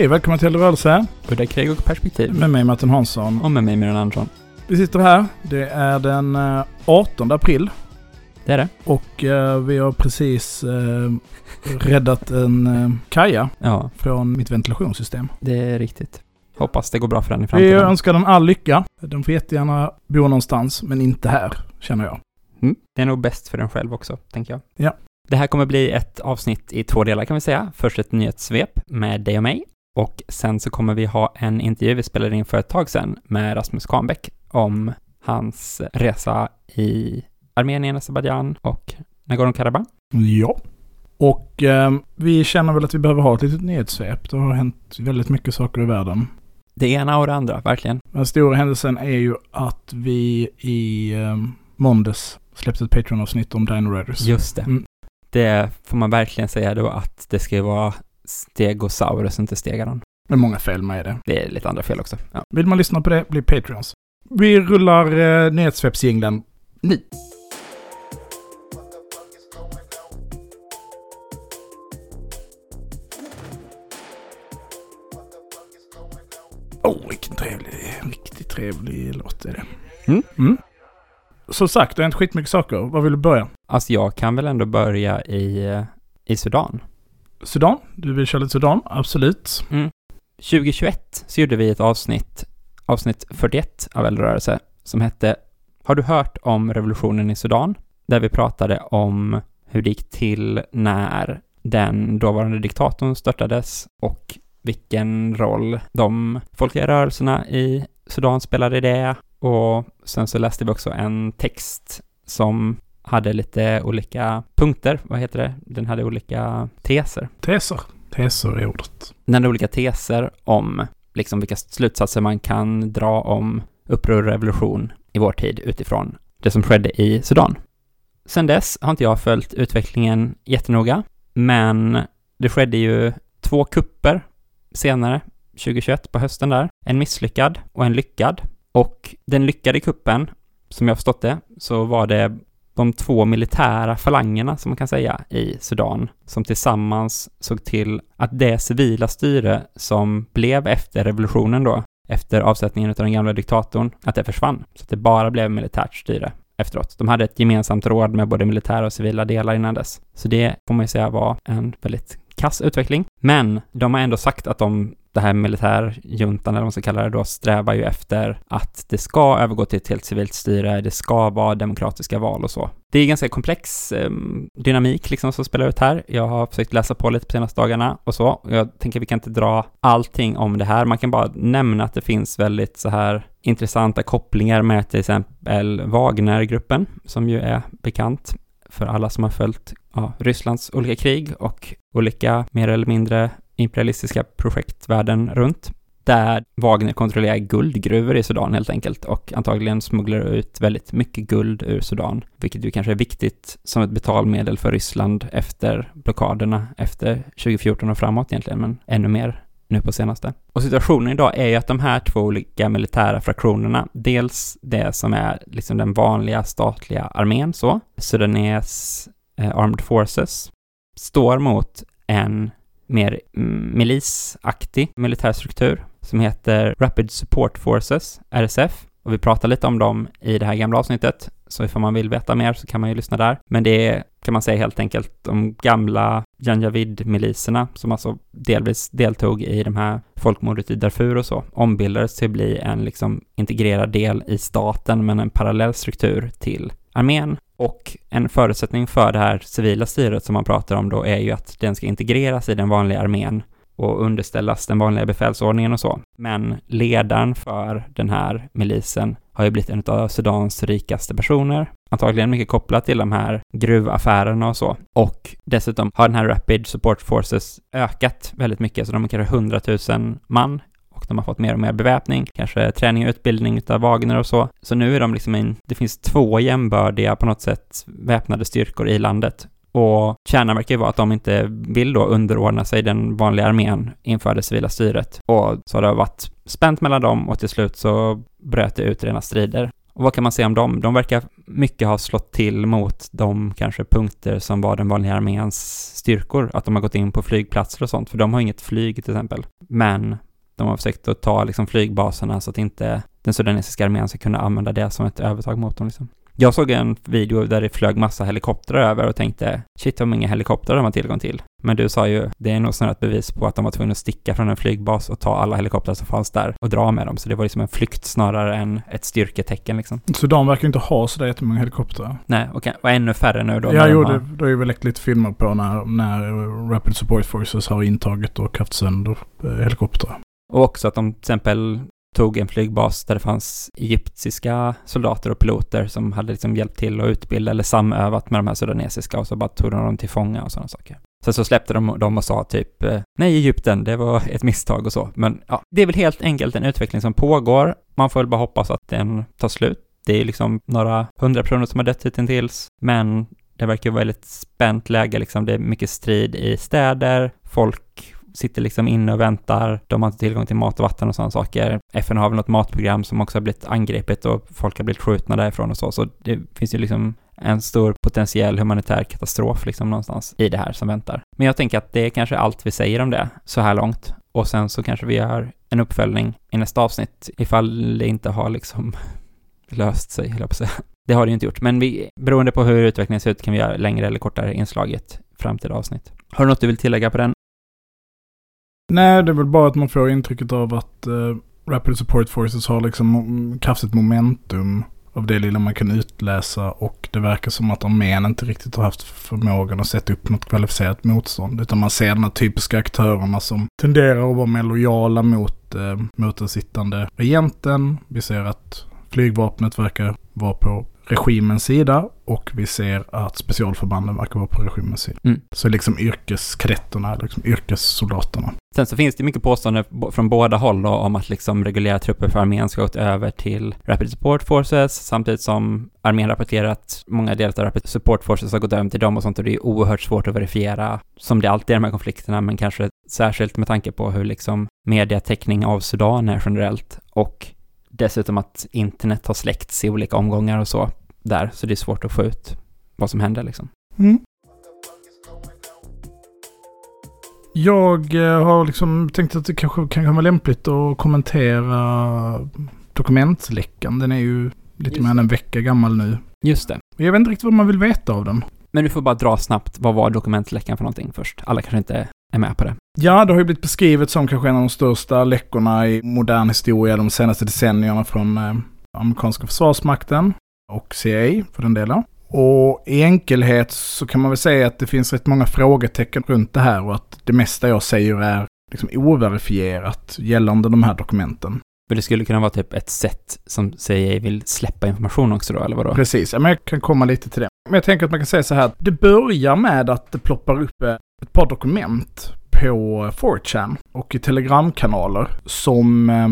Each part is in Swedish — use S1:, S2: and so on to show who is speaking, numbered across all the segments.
S1: Hej, välkomna till Rörelse
S2: Udda krig och perspektiv.
S1: med mig Martin Hansson.
S2: Och med mig Myran Andersson.
S1: Vi sitter här, det är den eh, 18 april
S2: Det är det.
S1: och eh, vi har precis eh, räddat en eh, kaja
S2: Ja,
S1: från mitt ventilationssystem.
S2: det är riktigt. Hoppas det går bra för den i
S1: Vi
S2: framtiden.
S1: önskar den all lycka. De får jättegärna bo någonstans, men inte här, känner jag.
S2: Mm. Det är nog bäst för den själv också, tänker jag.
S1: Ja.
S2: Det här kommer bli ett avsnitt i två delar kan vi säga. Först ett nyhetssvep med dig och mig. Och sen så kommer vi ha en intervju vi spelade in för ett tag sedan med Rasmus Kahnbäck om hans resa i Armenien, Azerbajdzjan och Nagorno-Karabach.
S1: Ja. Och eh, vi känner väl att vi behöver ha ett litet nyhetssvep. Det har hänt väldigt mycket saker i världen.
S2: Det ena och det andra, verkligen.
S1: Den stora händelsen är ju att vi i eh, måndags släppte ett Patreon-avsnitt om Dino Riders.
S2: Just det.
S1: Mm.
S2: Det får man verkligen säga då att det ska ju vara Stegosaurus, inte Stegaron.
S1: Med många fel med det.
S2: Det är lite andra fel också. Ja.
S1: Vill man lyssna på det, bli Patreons. Vi rullar eh, nyhetssvepsjingeln nu. Åh, oh, vilken trevlig, riktigt trevlig låt är det.
S2: Mm.
S1: Mm. Som sagt, det har hänt skitmycket saker. Var vill du börja?
S2: Alltså jag kan väl ändå börja i, eh, i Sudan.
S1: Sudan? Du vill köra lite Sudan? Absolut. Mm.
S2: 2021 så gjorde vi ett avsnitt, avsnitt 41 av Eldrörelse, som hette Har du hört om revolutionen i Sudan? Där vi pratade om hur det gick till när den dåvarande diktatorn störtades och vilken roll de folkliga rörelserna i Sudan spelade i det. Och sen så läste vi också en text som hade lite olika punkter, vad heter det? Den hade olika teser.
S1: Teser. Teser är ordet.
S2: Den hade olika teser om liksom vilka slutsatser man kan dra om uppror och revolution i vår tid utifrån det som skedde i Sudan. Sen dess har inte jag följt utvecklingen jättenoga, men det skedde ju två kupper senare, 2021 på hösten där. En misslyckad och en lyckad. Och den lyckade kuppen, som jag förstått det, så var det de två militära falangerna, som man kan säga, i Sudan, som tillsammans såg till att det civila styre som blev efter revolutionen då, efter avsättningen av den gamla diktatorn, att det försvann. Så att det bara blev militärt styre efteråt. De hade ett gemensamt råd med både militära och civila delar innan dess. Så det får man ju säga var en väldigt kass utveckling. Men de har ändå sagt att de, det här militärjuntan, eller vad man ska kalla det då, strävar ju efter att det ska övergå till ett helt civilt styre, det ska vara demokratiska val och så. Det är ganska komplex eh, dynamik liksom som spelar ut här. Jag har försökt läsa på lite på senaste dagarna och så. Jag tänker vi kan inte dra allting om det här. Man kan bara nämna att det finns väldigt så här intressanta kopplingar med till exempel Wagnergruppen, som ju är bekant för alla som har följt ja, Rysslands olika krig och olika mer eller mindre imperialistiska projekt världen runt. Där Wagner kontrollerar guldgruvor i Sudan helt enkelt och antagligen smugglar ut väldigt mycket guld ur Sudan, vilket ju kanske är viktigt som ett betalmedel för Ryssland efter blockaderna efter 2014 och framåt egentligen, men ännu mer nu på senaste. Och situationen idag är ju att de här två olika militära fraktionerna, dels det som är liksom den vanliga statliga armén så, Sudanes eh, Armed Forces, står mot en mer milisaktig militär struktur som heter Rapid Support Forces, RSF. Och vi pratar lite om dem i det här gamla avsnittet, så ifall man vill veta mer så kan man ju lyssna där. Men det är, kan man säga helt enkelt, de gamla Janjavid-miliserna som alltså delvis deltog i de här folkmordet i Darfur och så, ombildades till att bli en liksom integrerad del i staten, men en parallell struktur till armén. Och en förutsättning för det här civila styret som man pratar om då är ju att den ska integreras i den vanliga armén och underställas den vanliga befälsordningen och så. Men ledaren för den här milisen har ju blivit en av Sudans rikaste personer. Antagligen mycket kopplat till de här gruvaffärerna och så. Och dessutom har den här Rapid Support Forces ökat väldigt mycket, så de är kanske 100 000 man de har fått mer och mer beväpning, kanske träning och utbildning av Wagner och så. Så nu är de liksom en, det finns två jämbördiga på något sätt väpnade styrkor i landet. Och kärnan verkar ju vara att de inte vill då underordna sig den vanliga armén inför det civila styret. Och så har det varit spänt mellan dem och till slut så bröt det ut rena strider. Och vad kan man säga om dem? De verkar mycket ha slått till mot de kanske punkter som var den vanliga arméns styrkor, att de har gått in på flygplatser och sånt, för de har inget flyg till exempel. Men de har försökt att ta liksom flygbaserna så att inte den sudanesiska armén ska kunna använda det som ett övertag mot dem. Liksom. Jag såg en video där det flög massa helikoptrar över och tänkte shit vad många helikoptrar de har tillgång till. Men du sa ju, det är nog snarare ett bevis på att de var tvungna att sticka från en flygbas och ta alla helikoptrar som fanns där och dra med dem. Så det var liksom en flykt snarare än ett styrketecken liksom.
S1: Sudan verkar inte ha sådär jättemånga helikoptrar.
S2: Nej, och, och ännu färre nu då.
S1: Ja, jo, det, det har ju väl läckt lite filmer på när, när Rapid Support Forces har intagit och haft sönder eh, helikoptrar.
S2: Och också att de till exempel tog en flygbas där det fanns egyptiska soldater och piloter som hade liksom hjälpt till att utbilda eller samövat med de här sudanesiska och så bara tog de dem till fånga och sådana saker. Sen så släppte de dem och sa typ eh, nej Egypten, det var ett misstag och så. Men ja, det är väl helt enkelt en utveckling som pågår. Man får väl bara hoppas att den tar slut. Det är liksom några hundra personer som har dött hittills, men det verkar vara väldigt spänt läge liksom. Det är mycket strid i städer, folk sitter liksom inne och väntar. De har inte tillgång till mat och vatten och sådana saker. FN har väl något matprogram som också har blivit angripet och folk har blivit skjutna därifrån och så. Så det finns ju liksom en stor potentiell humanitär katastrof liksom någonstans i det här som väntar. Men jag tänker att det är kanske allt vi säger om det så här långt. Och sen så kanske vi gör en uppföljning i nästa avsnitt ifall det inte har liksom löst sig, höll jag på att säga. Det har det ju inte gjort, men vi, beroende på hur utvecklingen ser ut kan vi göra längre eller kortare inslag i ett framtida avsnitt. Har du något du vill tillägga på den?
S1: Nej, det är väl bara att man får intrycket av att uh, Rapid Support Forces har liksom kraftigt momentum av det lilla man kan utläsa och det verkar som att armén inte riktigt har haft förmågan att sätta upp något kvalificerat motstånd. Utan man ser de här typiska aktörerna som tenderar att vara mer lojala mot, eh, mot den sittande regenten. Vi ser att flygvapnet verkar vara på regimens sida och vi ser att specialförbanden verkar vara på regimens sida. Mm. Så liksom yrkeskadetterna, liksom yrkessoldaterna.
S2: Sen så finns det mycket påståenden från båda håll då, om att liksom reguljära trupper för armén ska gått över till Rapid Support Forces, samtidigt som armén rapporterar att många delar av Rapid Support Forces har gått över till dem och sånt och det är oerhört svårt att verifiera, som det alltid är i de här konflikterna, men kanske särskilt med tanke på hur liksom mediatäckning av Sudan är generellt och dessutom att internet har släckts i olika omgångar och så där, så det är svårt att få ut vad som händer liksom. Mm.
S1: Jag eh, har liksom tänkt att det kanske kan vara lämpligt att kommentera dokumentsläckan. Den är ju lite mer än en vecka gammal nu.
S2: Just det.
S1: Jag vet inte riktigt vad man vill veta av den.
S2: Men du får bara dra snabbt, vad var dokumentläckan för någonting först? Alla kanske inte är med på det.
S1: Ja, det har ju blivit beskrivet som kanske en av de största läckorna i modern historia de senaste decennierna från eh, amerikanska försvarsmakten och CIA för den delen. Och i enkelhet så kan man väl säga att det finns rätt många frågetecken runt det här och att det mesta jag säger är liksom overifierat gällande de här dokumenten.
S2: Men det skulle kunna vara typ ett sätt som CIA vill släppa information också då, eller vadå?
S1: Precis, ja, men jag kan komma lite till det. Men jag tänker att man kan säga så här, det börjar med att det ploppar upp ett par dokument på 4chan och i telegramkanaler som eh,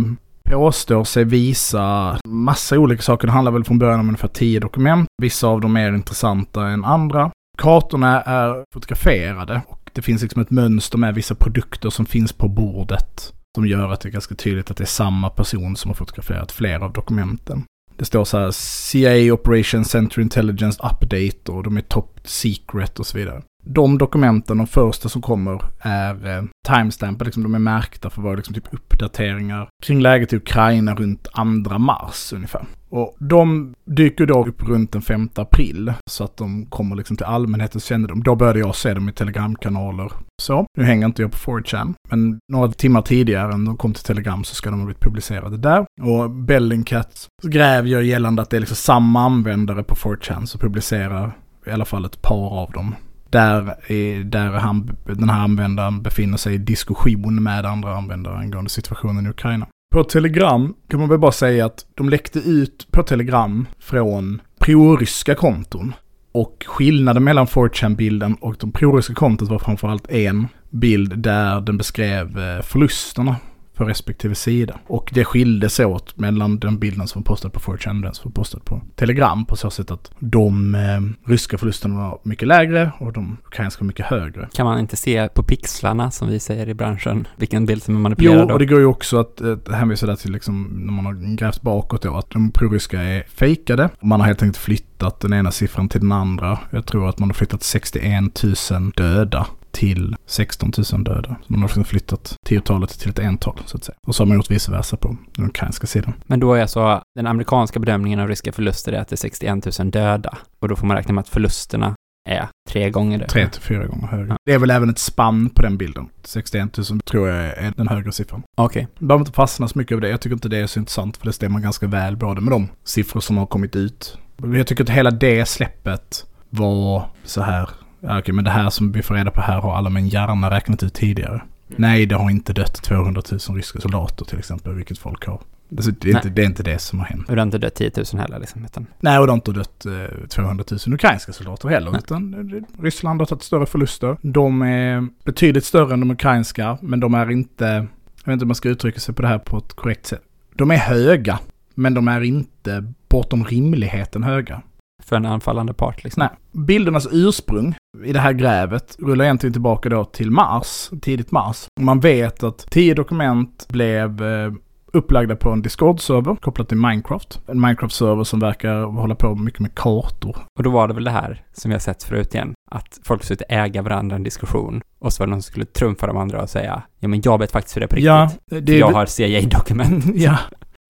S1: påstår sig visa massa olika saker. Det handlar väl från början om ungefär tio dokument. Vissa av dem är intressanta än andra. Kartorna är fotograferade och det finns liksom ett mönster med vissa produkter som finns på bordet. Som gör att det är ganska tydligt att det är samma person som har fotograferat flera av dokumenten. Det står så här CIA Operation Center Intelligence Update och de är top secret och så vidare de dokumenten, de första som kommer, är eh, timestampade, liksom, de är märkta för att vara liksom, typ uppdateringar kring läget i Ukraina runt 2 mars ungefär. Och de dyker då upp runt den 5 april, så att de kommer liksom till allmänhetens kännedom. Då började jag se dem i telegramkanaler. Så, nu hänger inte jag på 4chan, men några timmar tidigare än de kom till telegram så ska de ha blivit publicerade där. Och Bellingcat gräver gällande att det är liksom samma användare på 4chan som publicerar i alla fall ett par av dem där, är, där han, den här användaren befinner sig i diskussion med andra användare angående situationen i Ukraina. På Telegram kan man väl bara säga att de läckte ut på Telegram från proryska konton. Och skillnaden mellan 4chan-bilden och de proryska kontot var framförallt en bild där den beskrev eh, förlusterna för respektive sida. Och det skilde sig åt mellan den bilden som var postad på 4chan och den som var postad på Telegram på så sätt att de eh, ryska förlusterna var mycket lägre och de ukrainska var mycket högre.
S2: Kan man inte se på pixlarna, som vi säger i branschen, vilken bild som är manipulerad?
S1: Jo, och det går ju också att eh, hänvisa där till liksom, när man har grävt bakåt då, att de proryska är fejkade. Man har helt enkelt flyttat den ena siffran till den andra. Jag tror att man har flyttat 61 000 döda till 16 000 döda. Så man har liksom flyttat tiotalet till ett ental så att säga. Och så har man gjort vice versa på den ukrainska sidan.
S2: Men då är alltså den amerikanska bedömningen av ryska förluster är att det är 61 000 döda. Och då får man räkna med att förlusterna är tre gånger det.
S1: Tre till fyra gånger högre.
S2: Ja.
S1: Det är väl även ett spann på den bilden. 61 000 tror jag är den högre siffran.
S2: Okej.
S1: Man behöver inte fastna så mycket över det. Jag tycker inte det är så intressant för det stämmer ganska väl både med de siffror som har kommit ut. Jag tycker att hela det släppet var så här. Ja, okej, men det här som vi får reda på här har alla med en hjärna räknat ut tidigare. Nej, det har inte dött 200 000 ryska soldater till exempel, vilket folk har. Alltså, det, är inte, det är inte det som har hänt.
S2: Och det har inte dött 10 000 heller liksom, utan
S1: Nej, och det har inte dött eh, 200 000 ukrainska soldater heller.
S2: Nej.
S1: Utan eh, Ryssland har tagit större förluster. De är betydligt större än de ukrainska, men de är inte, jag vet inte om man ska uttrycka sig på det här på ett korrekt sätt. De är höga, men de är inte bortom rimligheten höga.
S2: För en anfallande part liksom.
S1: Nej. Bildernas ursprung i det här grävet rullar egentligen tillbaka då till mars, tidigt mars. Man vet att tio dokument blev eh, upplagda på en Discord-server kopplat till Minecraft. En Minecraft-server som verkar hålla på mycket med kartor.
S2: Och då var det väl det här som jag sett förut igen, att folk försökte äga varandra en diskussion och så var det någon som skulle trumfa de andra och säga ja men jag vet faktiskt hur det är på riktigt.
S1: Ja, det
S2: jag har CIA-dokument.
S1: ja.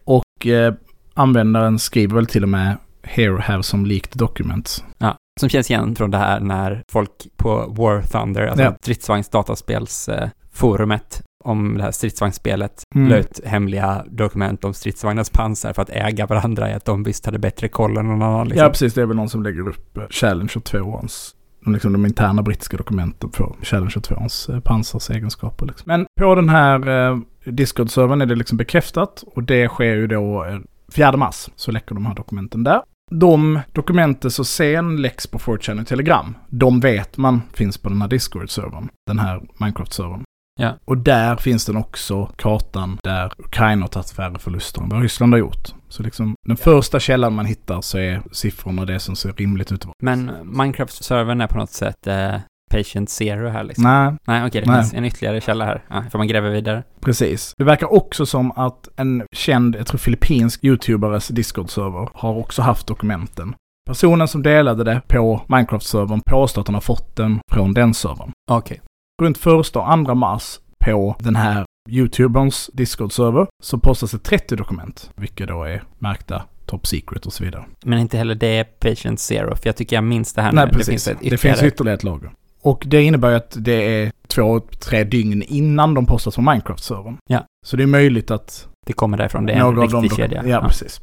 S1: Och eh, användaren skriver väl till och med Here have some leaked documents.
S2: Ja, som känns igen från det här när folk på War Thunder, alltså
S1: Ja.
S2: stridsvagns dataspelsforumet, om det här stridsvagnsspelet,
S1: Mm.
S2: la ut hemliga dokument om stridsvagnars pansar för att äga varandra i att de visst hade bättre koll än någon annan. Liksom.
S1: Ja, precis. Det är väl någon som lägger upp eh, Challenger 2ans liksom de interna brittiska dokumenten för Challenger 2ans eh, pansars egenskaper. Liksom. Men på den här eh, Discord-servern är det liksom bekräftat och det sker ju då eh, 4 mars så läcker de här dokumenten där. De dokumenten så sen läcks på 4chan och Telegram. De vet man finns på den här Discord-servern. Den här Minecraft-servern.
S2: Ja.
S1: Och där finns den också kartan där Ukraina har tagit färre förluster än vad Ryssland har gjort. Så liksom den första källan man hittar så är siffrorna det som ser rimligt ut.
S2: Men Minecraft-servern är på något sätt eh, patient zero här liksom.
S1: Nej,
S2: Nej, okej, det
S1: Nej.
S2: finns en ytterligare källa här. Ja, får man gräva vidare.
S1: precis. Det verkar också som att en känd, jag tror filippinsk youtubares Discord-server har också haft dokumenten. Personen som delade det på Minecraft-servern påstår att han har fått den från den servern.
S2: Okej.
S1: Runt första och andra mars på den här YouTuberns Discord-server så postas det 30 dokument, vilka då är märkta Top Secret och så vidare.
S2: Men inte heller det är patient zero, för jag tycker jag minns det här
S1: Nej,
S2: nu.
S1: precis.
S2: Det finns ett
S1: det finns ytterligare ett lager. Och det innebär ju att det är två, tre dygn innan de postas på Minecraft-servern.
S2: Ja.
S1: Så det är möjligt att
S2: Det kommer därifrån, det är en riktig kedja.
S1: Ja, precis.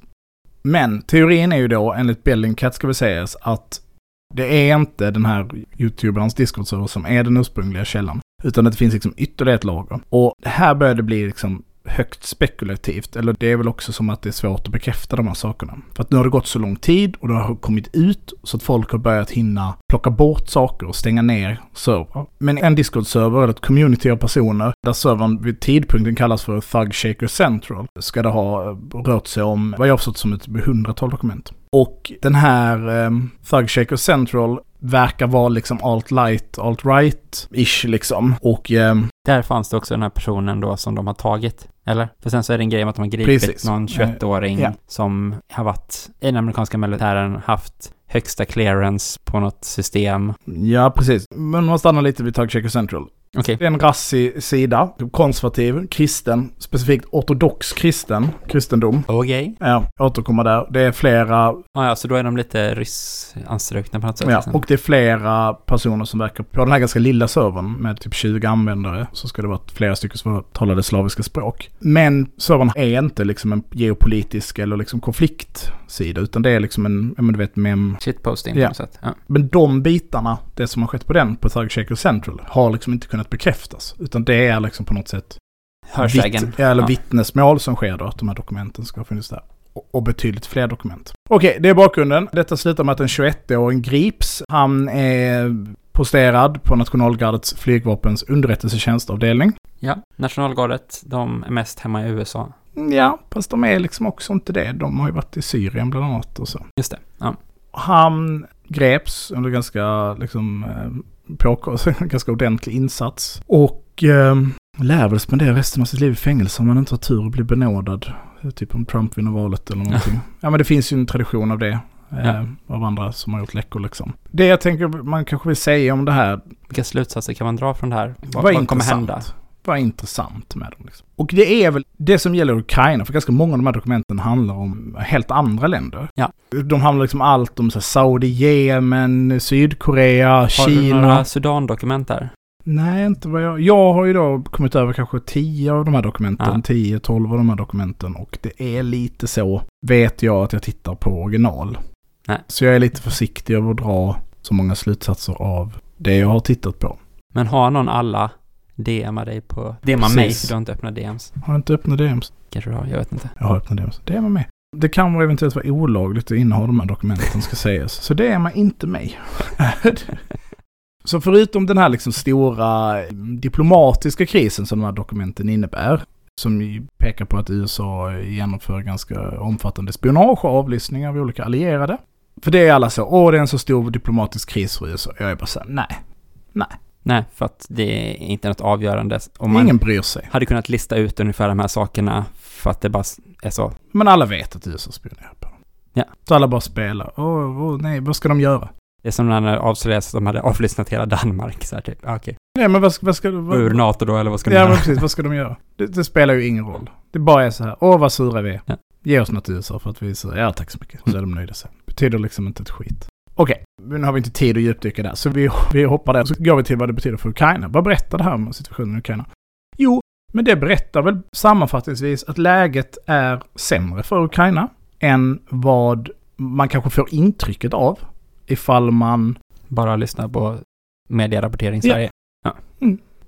S1: Men teorin är ju då, enligt Bellingcat ska vi säga, att det är inte den här YouTuberns Discord-server som är den ursprungliga källan. Utan att det finns liksom ytterligare ett lager. Och här börjar det bli liksom högt spekulativt. Eller det är väl också som att det är svårt att bekräfta de här sakerna. För att nu har det gått så lång tid och det har kommit ut så att folk har börjat hinna plocka bort saker och stänga ner servrar. Men en Discord-server, eller ett community av personer, där servern vid tidpunkten kallas för Thug Shaker Central, ska det ha eh, rört sig om, vad jag har förstått som ett hundratal dokument. Och den här eh, Thug Shaker Central verkar vara liksom alt-light, alt-right-ish liksom. Och Eh,
S2: Där fanns det också den här personen då som de har tagit. Eller? För sen så är det en grej om att de har gripit
S1: Precis.
S2: någon 21-åring
S1: Ja.
S2: som har varit i den amerikanska militären, haft högsta clearance på något system.
S1: Ja, precis. Men man stannar lite vid Tug Shaker Central.
S2: Okej.
S1: Det är en rassig sida, konservativ, kristen, specifikt ortodox kristen, kristendom.
S2: Okej.
S1: Ja, återkommer där. Det är flera,
S2: Ah, ja, så då är de lite ryssanstrukna på något sätt.
S1: ja,
S2: liksom.
S1: och det är flera personer som verkar på den här ganska lilla servern med typ 20 användare. Så ska det vara flera stycken som talade slaviska språk. Men servern är inte liksom en geopolitisk eller liksom konfliktsida, utan det är liksom en, men du vet, mem
S2: Shitposting
S1: Ja.
S2: på något sätt. Ja.
S1: Men de bitarna, det som har skett på den, på Thug Shaker Central, har liksom inte kunnat bekräftas. Utan det är liksom på något sätt
S2: Hörsägen.
S1: vitt, eller
S2: Ja.
S1: vittnesmål som sker då, att de här dokumenten ska ha funnits där. Och, och betydligt fler dokument. Okej, det är bakgrunden. Detta slutar med att en 21-åring grips. Han är posterad på Nationalgardets flygvapens underrättelsetjänstavdelning.
S2: ja. Nationalgardet, de är mest hemma i USA.
S1: Ja, fast de är liksom också inte det. De har ju varit i Syrien bland annat och så.
S2: Just det. Ja.
S1: Han greps under ganska, liksom, eh, på, ganska ordentlig insats. Och eh, lär väl spendera resten av sitt liv i fängelse om man inte har tur och blir benådad. Typ om Trump vinner valet eller någonting. ja men det finns ju en tradition av det. Eh,
S2: Ja.
S1: Av andra som har gjort läckor liksom. Det jag tänker man kanske vill säga om det här.
S2: Vilka slutsatser kan man dra från det här? Vad,
S1: Vad
S2: kommer hända?
S1: Vad intressant med dem. Liksom. Och det är väl det som gäller Ukraina. För ganska många av de här dokumenten handlar om helt andra länder.
S2: Ja.
S1: De handlar liksom allt om så här, Saudi, Jemen, Sydkorea,
S2: Har du
S1: Kina.
S2: några Sudan-dokument där?
S1: Nej, inte vad jag... Jag har ju då kommit över kanske 10 av de här dokumenten.
S2: Ja.
S1: 10-12 av de här dokumenten. Och det är lite så, vet jag, att jag tittar på original.
S2: Nej.
S1: Så jag är lite försiktig över att dra så många slutsatser av det jag har tittat på.
S2: Men har någon alla DMa dig på... DMa mig, för du har inte öppnat DMs.
S1: Har jag inte öppnat DMs?
S2: Kanske du har, jag vet inte.
S1: Jag har öppnat DMs. DMa mig. Det kan vara eventuellt vara olagligt att inneha de här dokumenten ska sägas. Så DMa inte mig. Så förutom den här liksom stora diplomatiska krisen som de här dokumenten innebär, som pekar på att USA genomför ganska omfattande spionage och avlyssning av olika allierade. För det är alla så, åh det är en så stor diplomatisk kris för USA. Jag är bara så här, nej.
S2: Nej, för att det är inte något avgörande. Om man
S1: Ingen bryr sig.
S2: hade kunnat lista ut ungefär de här sakerna för att det bara är så.
S1: Men alla vet att USA spionerar på dem.
S2: Ja.
S1: Så alla bara spelar, åh, åh nej, vad ska de göra?
S2: Det är som när det avslöjades att de hade avlyssnat hela Danmark. Så här typ, ah, okej.
S1: Nej men vad ska, vad ska vad,
S2: Ur NATO då, eller vad ska de
S1: Ja
S2: göra?
S1: precis, vad ska de göra? Det, det spelar ju ingen roll. Det bara är så här, åh vad sura vi är.
S2: Ja.
S1: Ge oss något USA för att vi är så, ja tack så mycket. Så är de nöjda sen. Betyder liksom inte ett skit. Okej, nu har vi inte tid att djupdyka där, så vi, vi hoppar där. Så går vi till vad det betyder för Ukraina. Vad berättar det här om situationen i Ukraina? Jo, men det berättar väl sammanfattningsvis att läget är sämre för Ukraina än vad man kanske får intrycket av ifall man
S2: Bara lyssna på medierapportering i
S1: Ja.
S2: Sverige.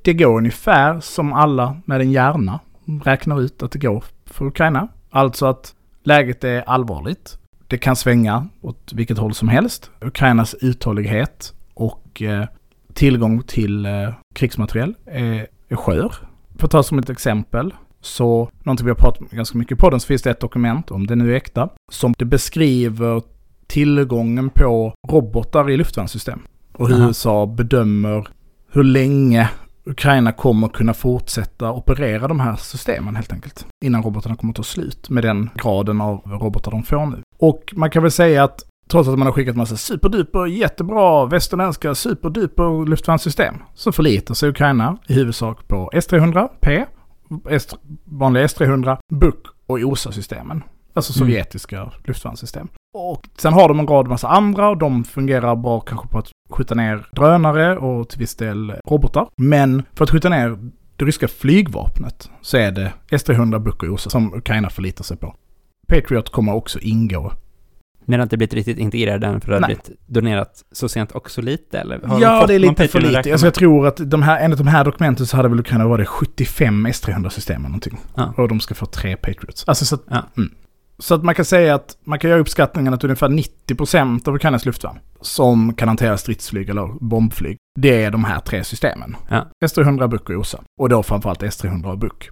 S1: det går ungefär som alla med en hjärna räknar ut att det går för Ukraina. Alltså att läget är allvarligt. Det kan svänga åt vilket håll som helst. Ukrainas uthållighet och eh, tillgång till eh, krigsmateriel är, är skör. För att ta som ett exempel, så någonting vi har pratat ganska mycket på den, så finns det ett dokument, om det nu är äkta, som det beskriver tillgången på robotar i luftvärnssystem. Och hur
S2: Aha.
S1: USA bedömer hur länge Ukraina kommer kunna fortsätta operera de här systemen helt enkelt. Innan robotarna kommer att ta slut med den graden av robotar de får nu. Och man kan väl säga att trots att man har skickat massa superduper, jättebra västerländska superduper luftvärnssystem så förlitar sig Ukraina i huvudsak på S300, P, S, vanliga S300, BUK och OSA-systemen. Alltså
S2: Mm.
S1: sovjetiska luftvärnssystem. Och sen har de en rad massa andra och de fungerar bra kanske på att skjuta ner drönare och till viss del robotar. Men för att skjuta ner det ryska flygvapnet så är det S-300 Buk och OSA som Ukraina förlitar sig på. Patriot kommer också ingå.
S2: Men det har inte blivit riktigt integrerat än för det har
S1: Nej.
S2: blivit donerat så sent och så lite eller? Har de
S1: ja,
S2: fått
S1: det är lite för lite. Alltså jag tror att de här, enligt de här dokumenten så hade väl Ukraina varit 75 S-300-system eller någonting.
S2: Ja.
S1: Och de ska få tre Patriots. Alltså så att,
S2: Ja.
S1: mm. Så att man kan säga att man kan göra uppskattningen att ungefär 90% av Ukrainas luftvärn som kan hantera stridsflyg eller bombflyg, det är de här tre systemen.
S2: Ja.
S1: S-300, Buk och OSA. Och då framförallt S-300 och Buk.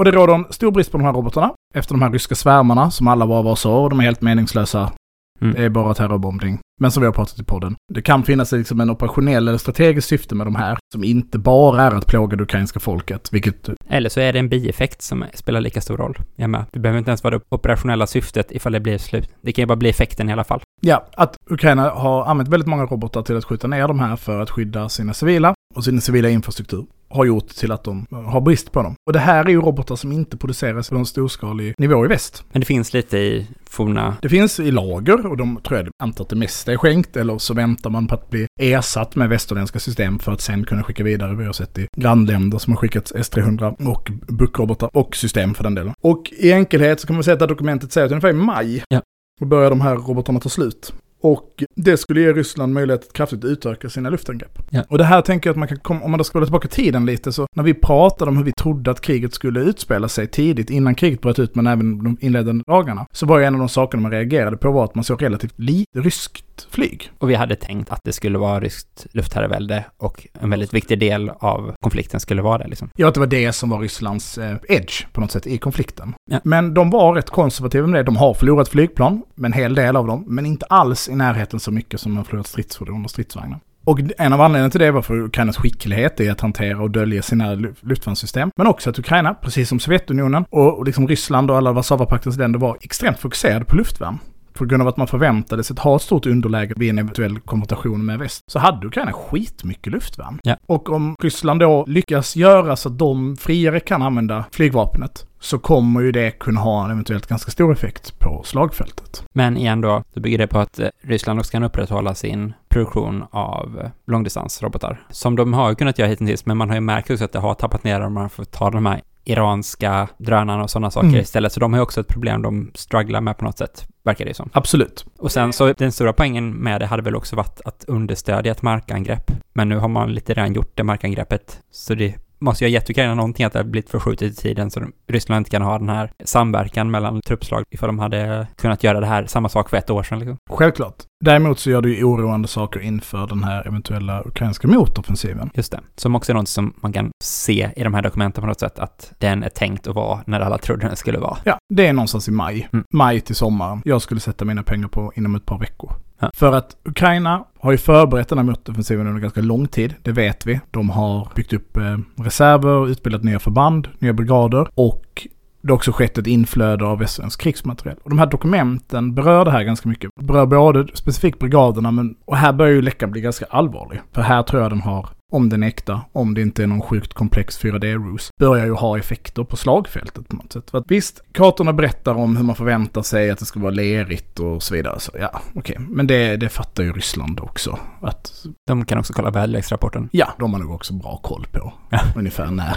S1: Och det råder en stor brist på de här robotarna efter de här ryska svärmarna som alla var var så och de är helt meningslösa.
S2: Mm.
S1: Det är bara terrorbombning. Men som vi har pratat i podden. Det kan finnas liksom en operationell eller strategisk syfte med de här som inte bara är att plåga det ukrainska folket, vilket
S2: Eller så är det en bieffekt som spelar lika stor roll. Jag med. Det behöver inte ens vara det operationella syftet ifall det blir slut. Det kan ju bara bli effekten i alla fall.
S1: Ja, att Ukraina har använt väldigt många robotar till att skjuta ner de här för att skydda sina civila och sin civila infrastruktur. Har gjort till att de har brist på dem. Och det här är ju robotar som inte produceras på en storskalig nivå i väst.
S2: Men det finns lite i forna...
S1: Det finns i lager och de tror jag antar att det mesta är skänkt eller så väntar man på att bli ersatt med västerländska system för att sen kunna skicka vidare. Vi har sett i grannländer som har skickat S300 och buckrobotar och system för den delen. Och i enkelhet så kan man säga att det här dokumentet säger att ungefär i maj
S2: Ja.
S1: då börjar de här robotarna ta slut. Och det skulle ge Ryssland möjlighet att kraftigt utöka sina luftangrepp.
S2: Ja.
S1: Och det här tänker jag att man kan komma, om man då gå tillbaka tiden lite, så när vi pratade om hur vi trodde att kriget skulle utspela sig tidigt, innan kriget bröt ut, men även de inledande dagarna, så var ju en av de sakerna man reagerade på var att man såg relativt lite ryskt flyg.
S2: Och vi hade tänkt att det skulle vara ryskt luftherravälde och en väldigt viktig del av konflikten skulle vara det liksom.
S1: Ja, att det var det som var Rysslands eh, edge på något sätt i konflikten.
S2: Ja.
S1: Men de var rätt konservativa med det. De har förlorat flygplan, en hel del av dem, men inte alls i närheten så mycket som man förlorat stridsfordon och stridsvagnar. Och en av anledningarna till det var för Ukrainas skicklighet i att hantera och dölja sina luftvärnssystem. Men också att Ukraina, precis som Sovjetunionen och liksom Ryssland och alla Warszawapaktens länder var extremt fokuserade på luftvärn. På grund av att man förväntade sig att ha ett stort underläge vid en eventuell konfrontation med väst. Så hade Ukraina skitmycket luftvärn.
S2: Ja.
S1: Och om Ryssland då lyckas göra så att de friare kan använda flygvapnet så kommer ju det kunna ha en eventuellt ganska stor effekt på slagfältet.
S2: Men igen då, så bygger det på att eh, Ryssland också kan upprätthålla sin produktion av eh, långdistansrobotar. Som de har kunnat göra hittills, men man har ju märkt också att det har tappat ner om man får ta de här iranska drönarna och sådana saker
S1: Mm.
S2: istället. Så de har ju också ett problem de strugglar med på något sätt, verkar det som.
S1: Absolut.
S2: Och sen så, den stora poängen med det hade väl också varit att understödja ett markangrepp. Men nu har man lite redan gjort det markangreppet, så det måste ju ha gett Ukraina någonting att det har blivit förskjutet i tiden så Ryssland inte kan ha den här samverkan mellan truppslag ifall de hade kunnat göra det här, samma sak för ett år sedan liksom.
S1: Självklart. Däremot så gör det ju oroande saker inför den här eventuella ukrainska motoffensiven.
S2: Just det. Som också är något som man kan se i de här dokumenten på något sätt, att den är tänkt att vara när alla trodde den skulle vara.
S1: Ja, det är någonstans i maj.
S2: Mm.
S1: Maj till sommaren. Jag skulle sätta mina pengar på inom ett par veckor.
S2: Ja.
S1: För att Ukraina har ju förberett den här motoffensiven under ganska lång tid. Det vet vi. De har byggt upp eh, reserver, utbildat nya förband, nya brigader och det har också skett ett inflöde av västerländsk krigsmateriel. Och de här dokumenten berör det här ganska mycket. Berör både specifikt brigaderna, men och här börjar ju läckan bli ganska allvarlig. För här tror jag den har, om den är äkta, om det inte är någon sjukt komplex 4D-rus, börjar ju ha effekter på slagfältet på något sätt. För att visst, kartorna berättar om hur man förväntar sig att det ska vara lerigt och så vidare. Så ja, okej. Men det, det fattar ju Ryssland också. Att
S2: De kan också kolla väderleksrapporten.
S1: Ja, de har nog också bra koll på
S2: Ja.
S1: ungefär när.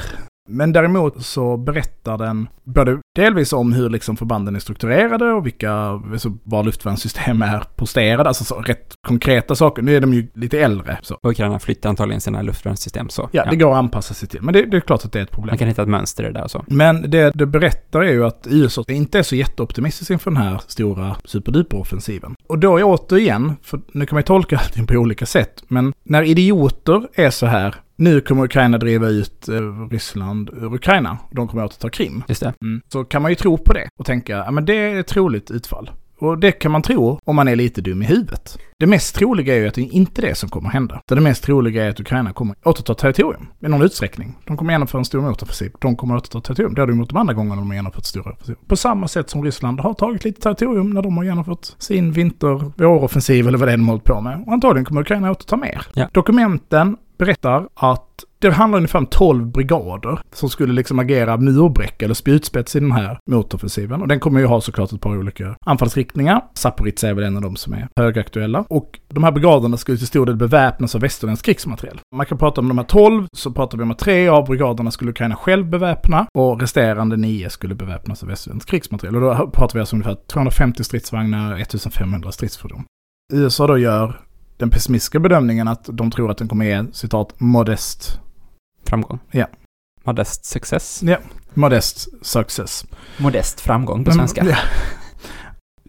S1: Men däremot så berättar den både delvis om hur liksom förbanden är strukturerade och vilka, alltså var luftvärnssystem är posterade, alltså så rätt konkreta saker. Nu är de ju lite äldre. Så.
S2: Ukraina flyttar antagligen sina luftvärnssystem så.
S1: Ja, det går att anpassa sig till. Men det, det är klart att det är ett problem.
S2: Man kan hitta ett mönster i det där och så.
S1: Men det det berättar är ju att USA inte är så jätteoptimistisk inför den här stora superduper-offensiven. Och då är återigen, för nu kan man ju tolka allting på olika sätt, men när idioter är så här, nu kommer Ukraina driva ut eh, Ryssland ur Ukraina, de kommer återta Krim.
S2: Just det.
S1: Mm. Så kan man ju tro på det och tänka, ja men det är ett troligt utfall. Och det kan man tro om man är lite dum i huvudet. Det mest troliga är ju att det inte är det som kommer hända. Det mest troliga är att Ukraina kommer återta territorium i någon utsträckning. De kommer genomföra en stor motoffensiv. De kommer återta territorium. Det har de gjort de andra gångerna de har genomfört stora offensiver. På samma sätt som Ryssland har tagit lite territorium när de har genomfört sin vinter våroffensiv eller vad det är de har hållit på med. Och antagligen kommer Ukraina återta mer.
S2: Ja.
S1: Dokumenten berättar att det handlar ungefär om 12 brigader som skulle liksom agera murbräcka eller spjutspets i den här motoffensiven. Och den kommer ju ha såklart ett par olika anfallsriktningar. Zaporizjzja är väl en av de som är högaktuella. Och de här brigaderna skulle till stor del beväpnas av västerländsk krigsmateriel. Man kan prata om de här 12, så pratar vi om att tre av brigaderna skulle Ukraina själv beväpna och resterande nio skulle beväpnas av västerländsk krigsmateriel. Och då pratar vi alltså om ungefär 250 stridsvagnar, 1500 stridsfordon. USA då gör den pessimistiska bedömningen att de tror att den kommer ge, citat, modest
S2: Framgång.
S1: Ja.
S2: Modest success.
S1: Modest success.
S2: Modest framgång på svenska.
S1: ja.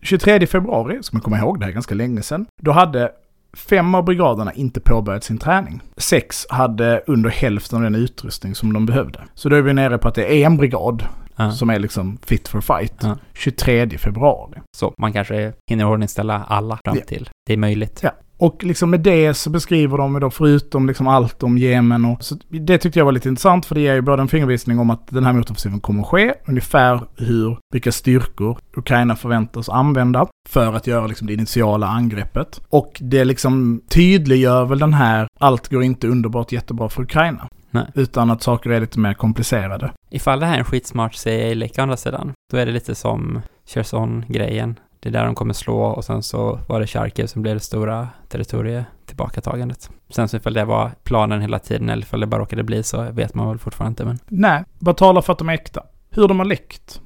S1: 23 februari, ska man komma ihåg, det här är ganska länge sedan. Då hade fem av brigaderna inte påbörjat sin träning. Sex hade under hälften av den utrustning som de behövde. Så då är vi nere på att det är en brigad
S2: Ja.
S1: som är liksom fit for fight.
S2: Ja.
S1: 23 februari.
S2: Så man kanske hinner ordningställa alla fram till. Det är möjligt.
S1: Ja. Och liksom med det så beskriver de då förutom liksom allt om Jemen och så det tyckte jag var lite intressant för det ger ju både en fingervisning om att den här motoffensiven kommer att ske, ungefär hur, vilka styrkor Ukraina förväntas använda för att göra liksom det initiala angreppet. Och det liksom tydliggör väl den här, allt går inte underbart jättebra för Ukraina.
S2: Nej.
S1: Utan att saker är lite mer komplicerade.
S2: Ifall det här är en skitsmart CIA-läcka å andra sidan, då är det lite som Cherson-grejen. Det är där de kommer slå och sen så var det Charkiv som blev det stora territorietillbakatagandet. Sen så ifall det var planen hela tiden eller ifall det bara råkade bli så vet man väl fortfarande inte men...
S1: Nej, vad talar för att de är äkta? Hur de har läckt,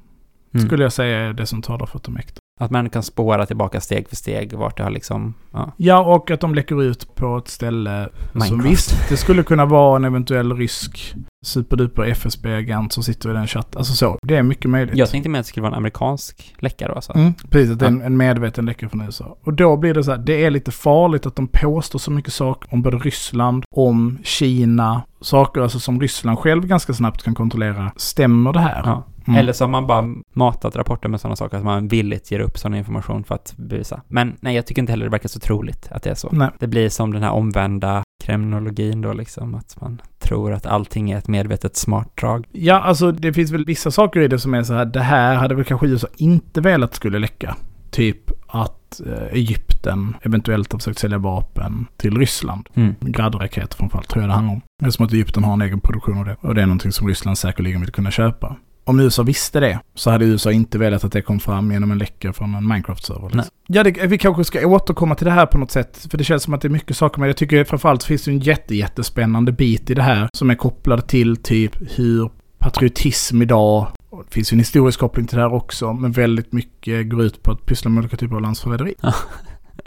S2: Mm.
S1: skulle jag säga är det som talar för att de är äkta.
S2: Att man kan spåra tillbaka steg för steg vart det har liksom, ja,
S1: Ja, och att de läcker ut på ett ställe som
S2: Minecraft.
S1: visst, det skulle kunna vara en eventuell rysk superduper FSB-agent som sitter i den chatten. Alltså så, det är mycket möjligt.
S2: Jag tänkte mer att det skulle vara en amerikansk läckare alltså.
S1: Mm, precis, att det är en, en medveten läcka från USA. Och då blir det så här, det är lite farligt att de påstår så mycket saker om både Ryssland, om Kina, saker alltså som Ryssland själv ganska snabbt kan kontrollera. Stämmer det här?
S2: Ja.
S1: Mm.
S2: Eller så har man bara matat rapporter med sådana saker att man villigt ger upp sån information för att bevisa. Men nej, jag tycker inte heller det verkar så troligt att det är så.
S1: Nej.
S2: Det blir som den här omvända kriminologin då liksom, att man tror att allting är ett medvetet smart drag.
S1: Ja, alltså det finns väl vissa saker i det som är så här, det här hade väl kanske USA inte velat skulle läcka. Typ att eh, Egypten eventuellt har försökt sälja vapen till Ryssland.
S2: Mm.
S1: Gradraketer framförallt tror jag det handlar om. Eftersom att Egypten har en egen produktion av det. Och det är någonting som Ryssland säkerligen vill kunna köpa. Om USA visste det så hade USA inte velat att det kom fram genom en läcka från en Minecraft-server. Liksom. Ja, det, vi kanske ska återkomma till det här på något sätt. För det känns som att det är mycket saker. Men jag tycker framförallt finns det en jätte, jättespännande bit i det här. Som är kopplad till typ hur patriotism idag och det finns ju en historisk koppling till det här också, men väldigt mycket går ut på att pyssla med olika typer av landsförräderi.
S2: Ja.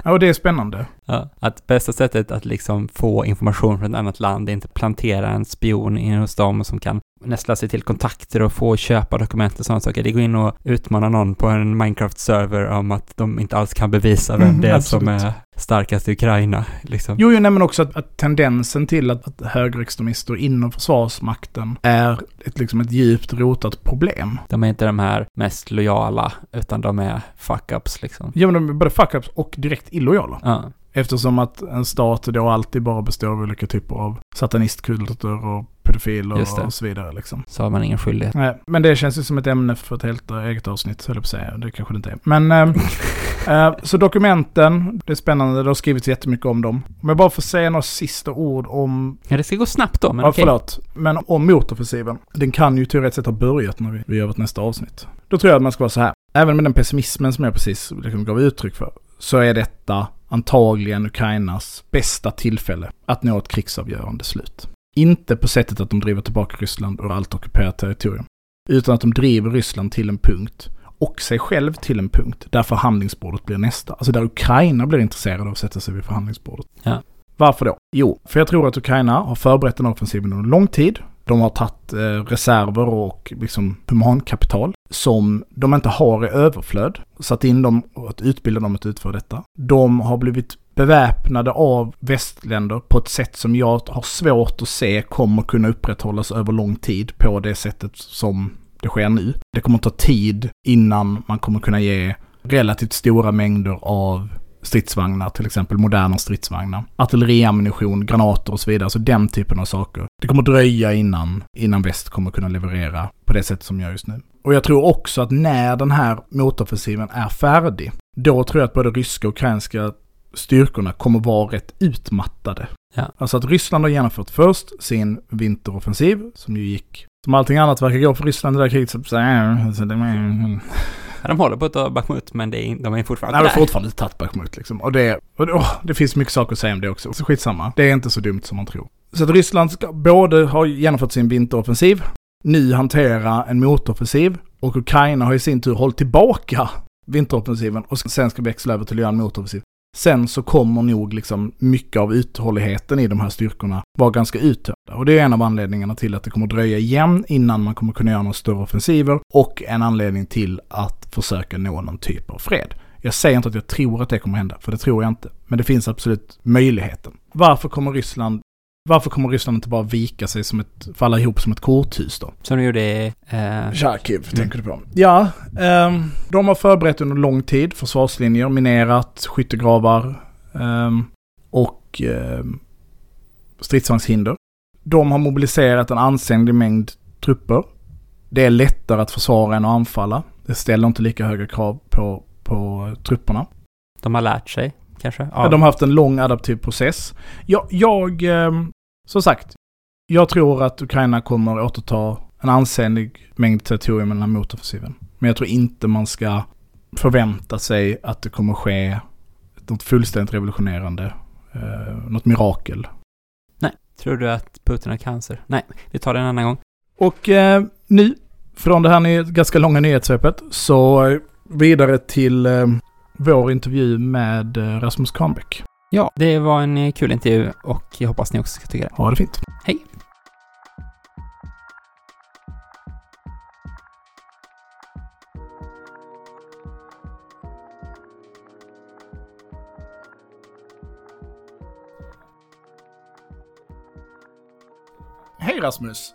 S1: Ja, och det är spännande.
S2: Ja, att bästa sättet att liksom få information från ett annat land är inte plantera en spion in hos dem som kan nästla sig till kontakter och få köpa dokument och sådana saker. Det går in och utmana någon på en Minecraft-server om att de inte alls kan bevisa vem
S1: Mm,
S2: det är
S1: absolut.
S2: som är starkast i Ukraina. Liksom.
S1: Jo, jo nej, men också att, att tendensen till att, att högerextremister inom försvarsmakten är ett, liksom ett djupt rotat problem.
S2: De är inte de här mest lojala, utan de är fuck-ups liksom.
S1: Ja, men de är både fuck-ups och direkt illojala.
S2: Ja,
S1: Eftersom att en stat då alltid bara består av olika typer av satanistkulter och pedofiler och så vidare liksom.
S2: så har man ingen skyldighet.
S1: Nej, men det känns ju som ett ämne för ett helt eget avsnitt, höll jag på att säga. Det kanske det inte är. Men, eh, så dokumenten, det är spännande, det har skrivits jättemycket om dem. Om jag bara får säga några sista ord om,
S2: Ja, det ska gå snabbt då, men
S1: ja
S2: okej.
S1: förlåt, men om motoffensiven. Den kan ju teoretiskt sett ha börjat när vi, vi gör vårt nästa avsnitt. Då tror jag att man ska vara så här, även med den pessimismen som jag precis liksom gav uttryck för, så är detta antagligen Ukrainas bästa tillfälle att nå ett krigsavgörande slut. Inte på sättet att de driver tillbaka Ryssland ur allt ockuperat territorium, utan att de driver Ryssland till en punkt och sig själv till en punkt där förhandlingsbordet blir nästa. Alltså där Ukraina blir intresserade av att sätta sig vid förhandlingsbordet.
S2: Ja.
S1: Varför då? Jo, för jag tror att Ukraina har förberett den offensiven under lång tid. De har tagit eh, reserver och liksom humankapital som de inte har i överflöd. Satt in dem och att utbilda dem att utföra detta. De har blivit beväpnade av västländer på ett sätt som jag har svårt att se kommer kunna upprätthållas över lång tid på det sättet som det sker nu. Det kommer ta tid innan man kommer kunna ge relativt stora mängder av stridsvagnar, till exempel moderna stridsvagnar, artilleriammunition, granater och så vidare, alltså den typen av saker. Det kommer dröja innan, innan väst kommer kunna leverera på det sätt som gör just nu. Och jag tror också att när den här motoffensiven är färdig, då tror jag att både ryska och ukrainska styrkorna kommer vara rätt utmattade.
S2: Ja.
S1: Alltså att Ryssland har genomfört först sin vinteroffensiv, som ju gick, som allting annat verkar gå för Ryssland i det där kriget, så, så, så
S2: de håller på att ta Bakhmut, men det är, de är fortfarande
S1: Nej, de har
S2: där.
S1: fortfarande inte tagit Bakhmut liksom. Och det, och det, åh, det finns mycket saker att säga om det också. Så skitsamma. Det är inte så dumt som man tror. Så att Ryssland ska både ha genomfört sin vinteroffensiv, nu hantera en motoffensiv och Ukraina har i sin tur hållit tillbaka vinteroffensiven och sen ska växla över till att göra en motoffensiv. Sen så kommer nog liksom mycket av uthålligheten i de här styrkorna vara ganska uttömda. Och det är en av anledningarna till att det kommer dröja igen innan man kommer kunna göra några större offensiver och en anledning till att försöka nå någon typ av fred. Jag säger inte att jag tror att det kommer hända, för det tror jag inte. Men det finns absolut möjligheten. Varför kommer Ryssland varför kommer Ryssland inte bara vika sig som ett, falla ihop som ett korthus då?
S2: Som de gjorde i... Eh,
S1: Charkiv tänker du på. Ja, ehm, de har förberett under lång tid försvarslinjer, minerat, skyttegravar ehm, och ehm, stridsvagnshinder. De har mobiliserat en ansenlig mängd trupper. Det är lättare att försvara än att anfalla. Det ställer inte lika höga krav på, på trupperna.
S2: de har lärt sig, kanske?
S1: Ja. De har haft en lång adaptiv process. Jag, jag ehm, som sagt, Jag tror att Ukraina kommer återta en ansenlig mängd territorium här motoffensiven. Men jag tror inte man ska förvänta sig att det kommer ske något fullständigt revolutionerande, eh, något mirakel.
S2: Nej. Tror du att Putin har cancer? Nej, vi tar det en annan gång.
S1: Och eh, nu, från det här ganska långa nyhetssvepet, så vidare till eh, vår intervju med eh, Rasmus Kahnbäck.
S2: Ja, det var en eh, kul intervju och jag hoppas ni också ska tycka det.
S1: Ha det fint.
S2: Hej!
S1: Hej Rasmus!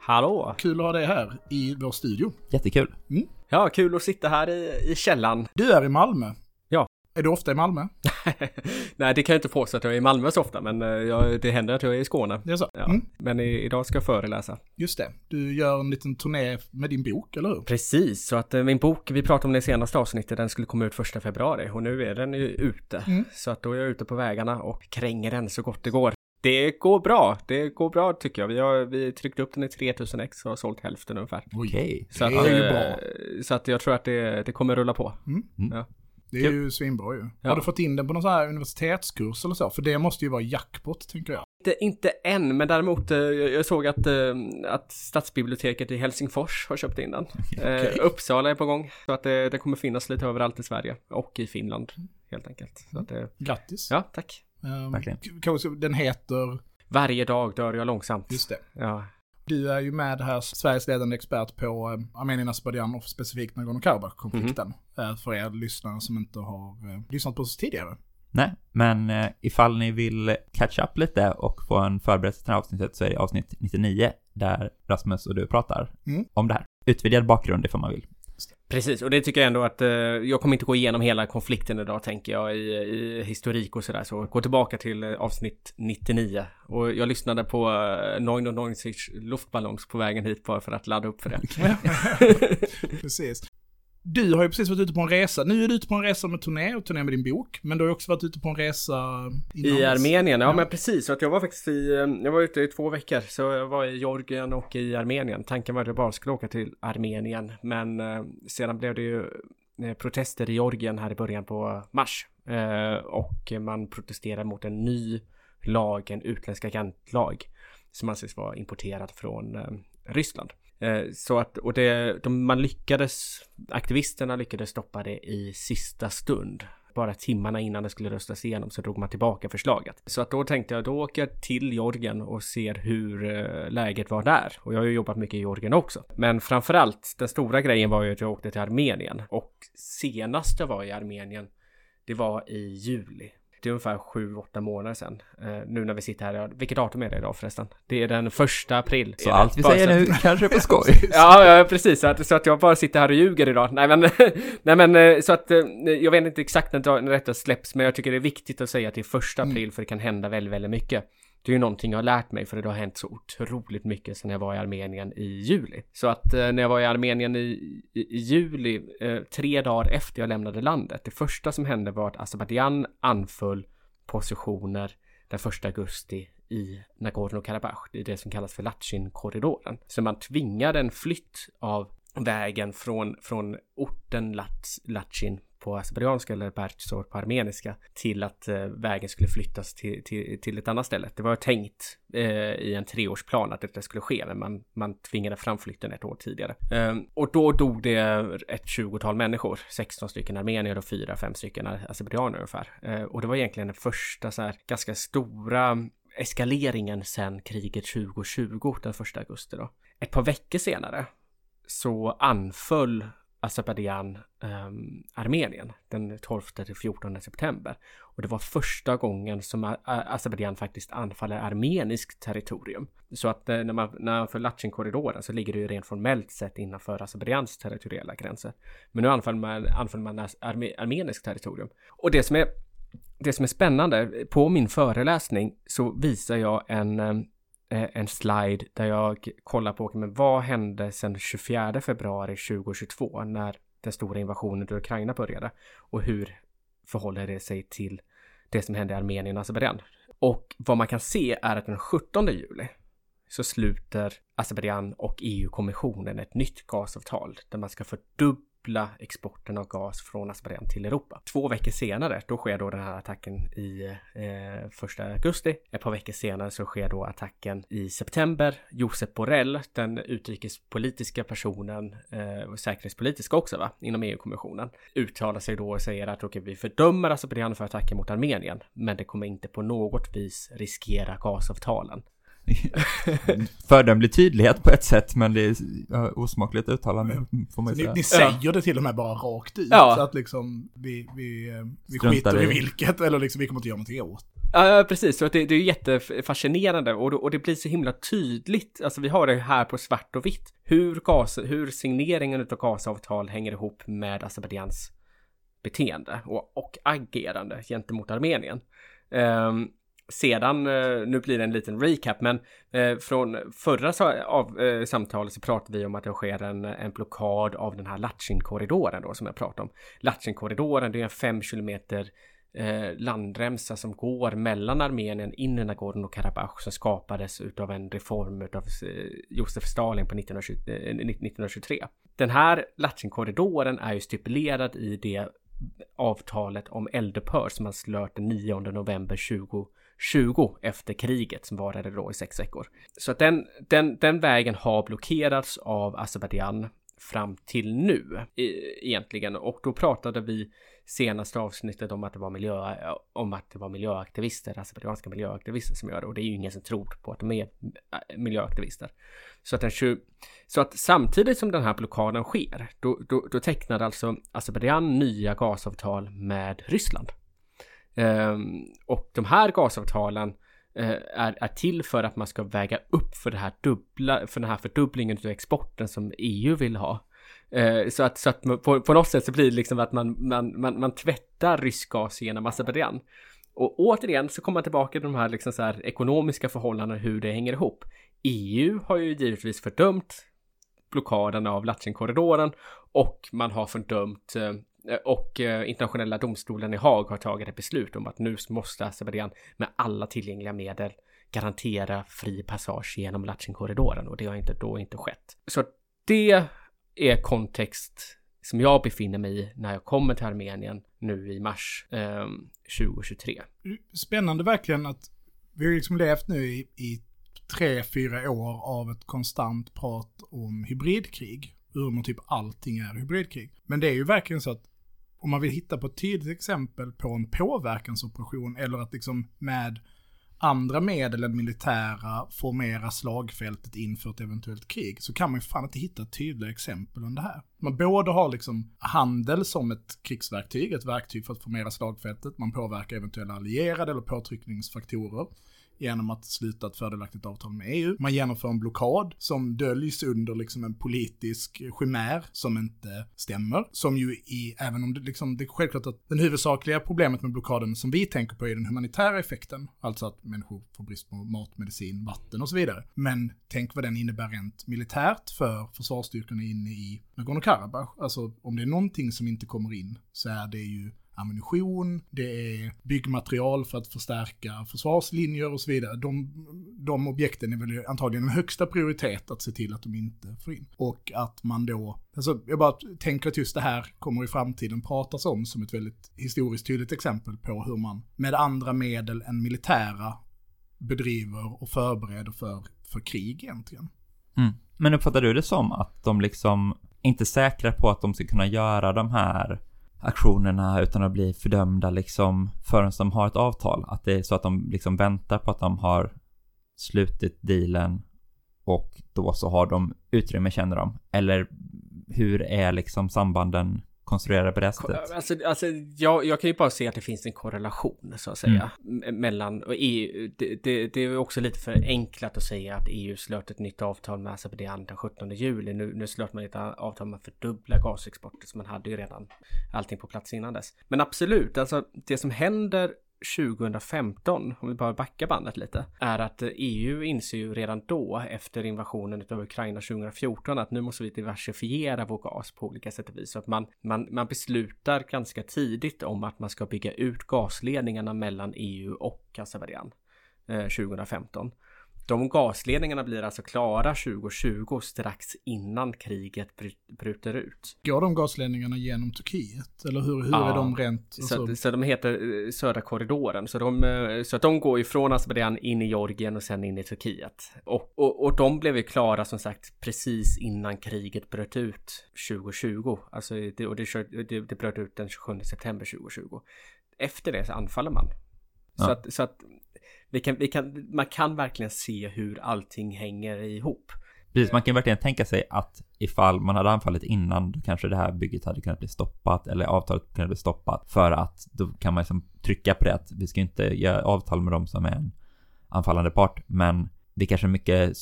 S3: Hallå!
S1: Kul att ha dig här i vår studio.
S2: Jättekul.
S3: Ja, kul att sitta här i, i källan.
S1: Du är i Malmö.
S3: Ja.
S1: Är du ofta i Malmö?
S3: Nej, det kan jag inte påstå att jag är i Malmö så ofta, men eh, jag, det händer att jag är i Skåne.
S1: Det är så?
S3: Ja.
S1: Mm,
S3: Men i, idag ska jag föreläsa.
S1: just det. Du gör en liten turné med din bok, eller hur?
S3: Precis, så att eh, min bok, vi pratade om det i senaste avsnittet, den skulle komma ut första februari och nu är den ju ute.
S1: Mm.
S3: Så att då är jag ute på vägarna och kränger den så gott det går. Det går bra, det går bra tycker jag. Vi har vi tryckt upp den i 3000 ex och har sålt hälften ungefär.
S2: Okej.
S3: Så
S1: Det
S3: att,
S1: är ju
S3: eh,
S1: bra.
S3: Så att jag tror att det, det kommer rulla på.
S1: Det är ju svinbra ju.
S3: Ja.
S1: Har du fått in den på någon sån här universitetskurs eller så? För det måste ju vara jackpot, tänker jag.
S3: Inte, inte än, men däremot eh, jag såg att, eh, att stadsbiblioteket i Helsingfors har köpt in den. Eh, Uppsala är på gång, så att det, det kommer finnas lite överallt i Sverige och i Finland helt enkelt. Så att det,
S1: Grattis.
S3: ja, tack.
S1: Ehm,
S2: Verkligen.
S1: kanske den heter,
S3: Varje dag dör jag långsamt.
S1: just det.
S3: Ja,
S1: Du är ju med här, Sveriges ledande expert på eh, Armenien, Azerbajdzjan och specifikt Nagorno-Karabach-konflikten. Eh, för er lyssnare som inte har eh, lyssnat på oss tidigare.
S4: Nej, men ifall ni vill catch up lite och få en förberedelse till det här avsnittet så är det avsnitt 99 där Rasmus och du pratar
S1: Mm.
S4: om det här. Utvidgad bakgrund ifall man vill
S3: precis. Och det tycker jag ändå att eh, jag kommer inte gå igenom hela konflikten idag tänker jag i, i historik och sådär. Så gå tillbaka till eh, avsnitt 99. Och jag lyssnade på eh, 99 luftballongs på vägen hit bara för att ladda upp för det.
S1: Precis. Du har ju precis varit ute på en resa. Nu är du ute på en resa med turné och turné med din bok. Men du har också varit ute på en resa innan
S3: I. Armenien, ja,
S1: Ja.
S3: men precis. Att jag var faktiskt i, eh, jag var ute i två veckor. Så jag var i Georgien och i Armenien. Tanken var att jag bara skulle åka till Armenien. Men eh, sedan blev det ju eh, protester i Georgien här i början på mars. Eh, och man protesterar mot en ny lag, en utländsk agentlag. Som anses vara importerad från eh, Ryssland. Eh, så att, och det, de, man lyckades, aktivisterna lyckades stoppa det i sista stund. Bara timmarna innan det skulle röstas igenom så drog man tillbaka förslaget. Så att då tänkte jag, då åker jag till Georgien och ser hur eh, läget var där. Och jag har ju jobbat mycket i Georgien också. Men framförallt, den stora grejen var ju att jag åkte till Armenien. Och senast jag var i Armenien, det var i juli. Det är ungefär 7-8 månader sedan. Eh, nu när vi sitter här, vilket datum är det idag förresten? Det är den första april.
S4: Så allt vi säger nu kanske är på skoj.
S3: Ja, ja precis. Så att, så att jag bara sitter här och ljuger idag. Nej men, nej, men eh, så att eh, jag vet inte exakt när, detta släpps, men jag tycker det är viktigt att säga att det är första april för det kan hända väldigt, väldigt mycket. Det är ju någonting jag har lärt mig för det har hänt så otroligt mycket sedan jag var i Armenien i juli. Så att eh, när jag var i Armenien i, i, i juli, eh, tre dagar efter jag lämnade landet, det första som hände var att Azerbajdzjan anföll positioner den 1 augusti i Nagorno-Karabach, i det som kallas för Latjin-korridoren. Så man tvingade en flytt av vägen från, från orten Lat, Latjin på azerbajdzjanska eller Bertsor på armeniska till att eh, vägen skulle flyttas till, till, till ett annat ställe. Det var tänkt eh, i en treårsplan att detta skulle ske, men man, man tvingade fram flytten ett år tidigare. Eh, och då dog det ett tjugotal människor, 16 stycken armenier och 4-5 stycken azerbajdzjaner ungefär. Eh, och det var egentligen den första så här ganska stora eskaleringen sedan kriget 2020, den 1 augusti då. Ett par veckor senare så anföll Azerbajdzjan um, ehm, Armenien den 12 till 14 september. Och det var första gången som Azerbajdzjan faktiskt anfaller armeniskt territorium. Så att eh, när man, när man för Latchin-korridoren så ligger det ju rent formellt sett innanför Azerbajdzjans territoriella gränser. Men nu anfaller man, anfaller man arme, armeniskt territorium. Och det som är det som är spännande, på min föreläsning så visar jag en, ehm, Eh, en slide där jag kollar på men vad hände sedan 24 februari 2022 när den stora invasionen i Ukraina började och hur förhåller det sig till det som hände i Armenien och Azerbajdzjan. Och vad man kan se är att den 17 juli så sluter Azerbajdzjan och EU-kommissionen ett nytt gasavtal där man ska fördubbla exporten av gas från Azerbajdzjan till Europa. Två veckor senare, då sker då den här attacken i eh, första augusti. Ett par veckor senare så sker då attacken i september. Josep Borrell, den utrikespolitiska personen, eh, säkerhetspolitiska också va, inom EU-kommissionen, uttalar sig då och säger att okej, vi fördömer Azerbajdzjan för attacken mot Armenien, men det kommer inte på något vis riskera gasavtalen.
S4: Fördömlig tydlighet på ett sätt, men det är ja, osmakligt uttalande, får man ju
S1: ni,
S4: säga.
S1: ni säger det till och med bara rakt ut.
S3: Ja.
S1: Så att liksom vi, vi, eh, vi
S4: Struntar
S1: skiter i vilket, eller liksom vi kommer inte göra någonting åt.
S3: Ja, precis. Så att det, det är jättefascinerande och, det- och det blir så himla tydligt. Alltså vi har det här på svart och vitt. Hur, gas, hur signeringen av gasavtal hänger ihop med Azerbajdzjans beteende och, och agerande gentemot Armenien. Ehm, sedan, eh, nu blir det en liten recap, men eh, från förra av, eh, samtalet så pratade vi om att det sker en, en blockad av den här Latchin-korridoren då som jag pratade om. Latchin-korridoren, det är en fem kilometer eh, landremsa som går mellan Armenien in i Karabach som skapades utav en reform utav Josef Stalin på 1920, 1923. Den här Latchin-korridoren är ju stipulerad i det avtalet om eldupphör som man slöt den 9 november 20 efter kriget som varade då i sex veckor. Så att den, den, den vägen har blockerats av Azerbajdzjan fram till nu e- egentligen och då pratade vi senaste avsnittet om att det var miljö, om att det var miljöaktivister, azerbajdzjanska miljöaktivister som gör det och det är ju ingen som tror på att de är äh, miljöaktivister. Så att, den, tju- så att samtidigt som den här blockaden sker, då, då, då tecknade alltså Azerbajdzjan nya gasavtal med Ryssland. Ehm, och de här gasavtalen eh, är, är till för att man ska väga upp för det här dubbla, för den här fördubblingen av exporten som EU vill ha. Eh, så att, så att man- på, på något sätt så blir det liksom att man, man, man, man tvättar rysk gas genom Azerbajdzjan. Och återigen så kommer man tillbaka till de här, liksom så här ekonomiska förhållandena, hur det hänger ihop. EU har ju givetvis fördömt blockaden av Latchenkorridoren och man har fördömt eh, Eh, och eh, internationella domstolen i Haag har tagit ett beslut om att nu måste Azerbajdzjan med alla tillgängliga medel garantera fri passage genom Latjinkorridoren och det har inte då inte skett. Så det är kontext som jag befinner mig i när jag kommer till Armenien nu i mars eh, 2023.
S1: Spännande verkligen att vi har liksom levt nu i, i tre, fyra år av ett konstant prat om hybridkrig. Hur typ allting är hybridkrig. Men det är ju verkligen så att om man vill hitta på ett tydligt exempel på en påverkansoperation eller att liksom med andra medel än militära formera slagfältet inför ett eventuellt krig så kan man ju fan inte hitta tydliga exempel än det här. Man både har liksom handel som ett krigsverktyg, ett verktyg för att formera slagfältet, man påverkar eventuella allierade eller påtryckningsfaktorer genom att sluta ett fördelaktigt avtal med EU. Man genomför en blockad som döljs under liksom en politisk chimär som inte stämmer. Som ju i, även om det liksom, det är självklart att den huvudsakliga problemet med blockaden som vi tänker på är den humanitära effekten. Alltså att människor får brist på mat, medicin, vatten och så vidare. Men tänk vad den innebär rent militärt för försvarsstyrkorna inne i Nagorno-Karabach. Alltså om det är någonting som inte kommer in så är det ju ammunition, det är byggmaterial för att förstärka försvarslinjer och så vidare. De, de objekten är väl antagligen den högsta prioritet att se till att de inte får in. Och att man då, alltså jag bara tänker att just det här kommer i framtiden pratas om som ett väldigt historiskt tydligt exempel på hur man med andra medel än militära bedriver och förbereder för, för krig egentligen.
S4: Mm. Men uppfattar du det som att de liksom inte säkra på att de ska kunna göra de här aktionerna utan att bli fördömda liksom förrän de har ett avtal? Att det är så att de liksom väntar på att de har slutit dealen och då så har de utrymme känner de? Eller hur är liksom sambanden konstruerade på det sättet?
S3: Alltså, alltså jag, jag kan ju bara se att det finns en korrelation så att säga m- mellan och EU. Det, det, det är också lite för enklat att säga att EU slöt ett nytt avtal med Azerbajdzjan den 17 juli. Nu, nu slöt man ett avtal med att fördubbla gasexporten så man hade ju redan allting på plats innan dess. Men absolut, alltså det som händer 2015, om vi bara backar bandet lite, är att EU inser ju redan då efter invasionen av Ukraina 2014 att nu måste vi diversifiera vår gas på olika sätt och vis. Så att man, man, man beslutar ganska tidigt om att man ska bygga ut gasledningarna mellan EU och Azerbajdzjan eh, 2015 de gasledningarna blir alltså klara 2020 strax innan kriget bry- bryter ut.
S1: Går de gasledningarna genom Turkiet? Eller hur, hur
S3: Ja.
S1: är de rent?
S3: Så, att- så de heter eh, Södra korridoren. Så, de, eh, så att de går ju från Azerbajdzjan in i Georgien och sen in i Turkiet. Och, och, och de blev ju klara som sagt precis innan kriget bröt ut 2020. Alltså det, och det, det, det bröt ut den 27 september 2020. Efter det så anfaller man. Så
S4: Ja.
S3: att, så att vi kan, vi kan, man kan verkligen se hur allting hänger ihop.
S4: Precis, man kan verkligen tänka sig att ifall man hade anfallit innan, då kanske det här bygget hade kunnat bli stoppat, eller avtalet kunnat bli stoppat, för att då kan man liksom trycka på det att vi ska inte göra avtal med dem som är en anfallande part, men det är kanske mycket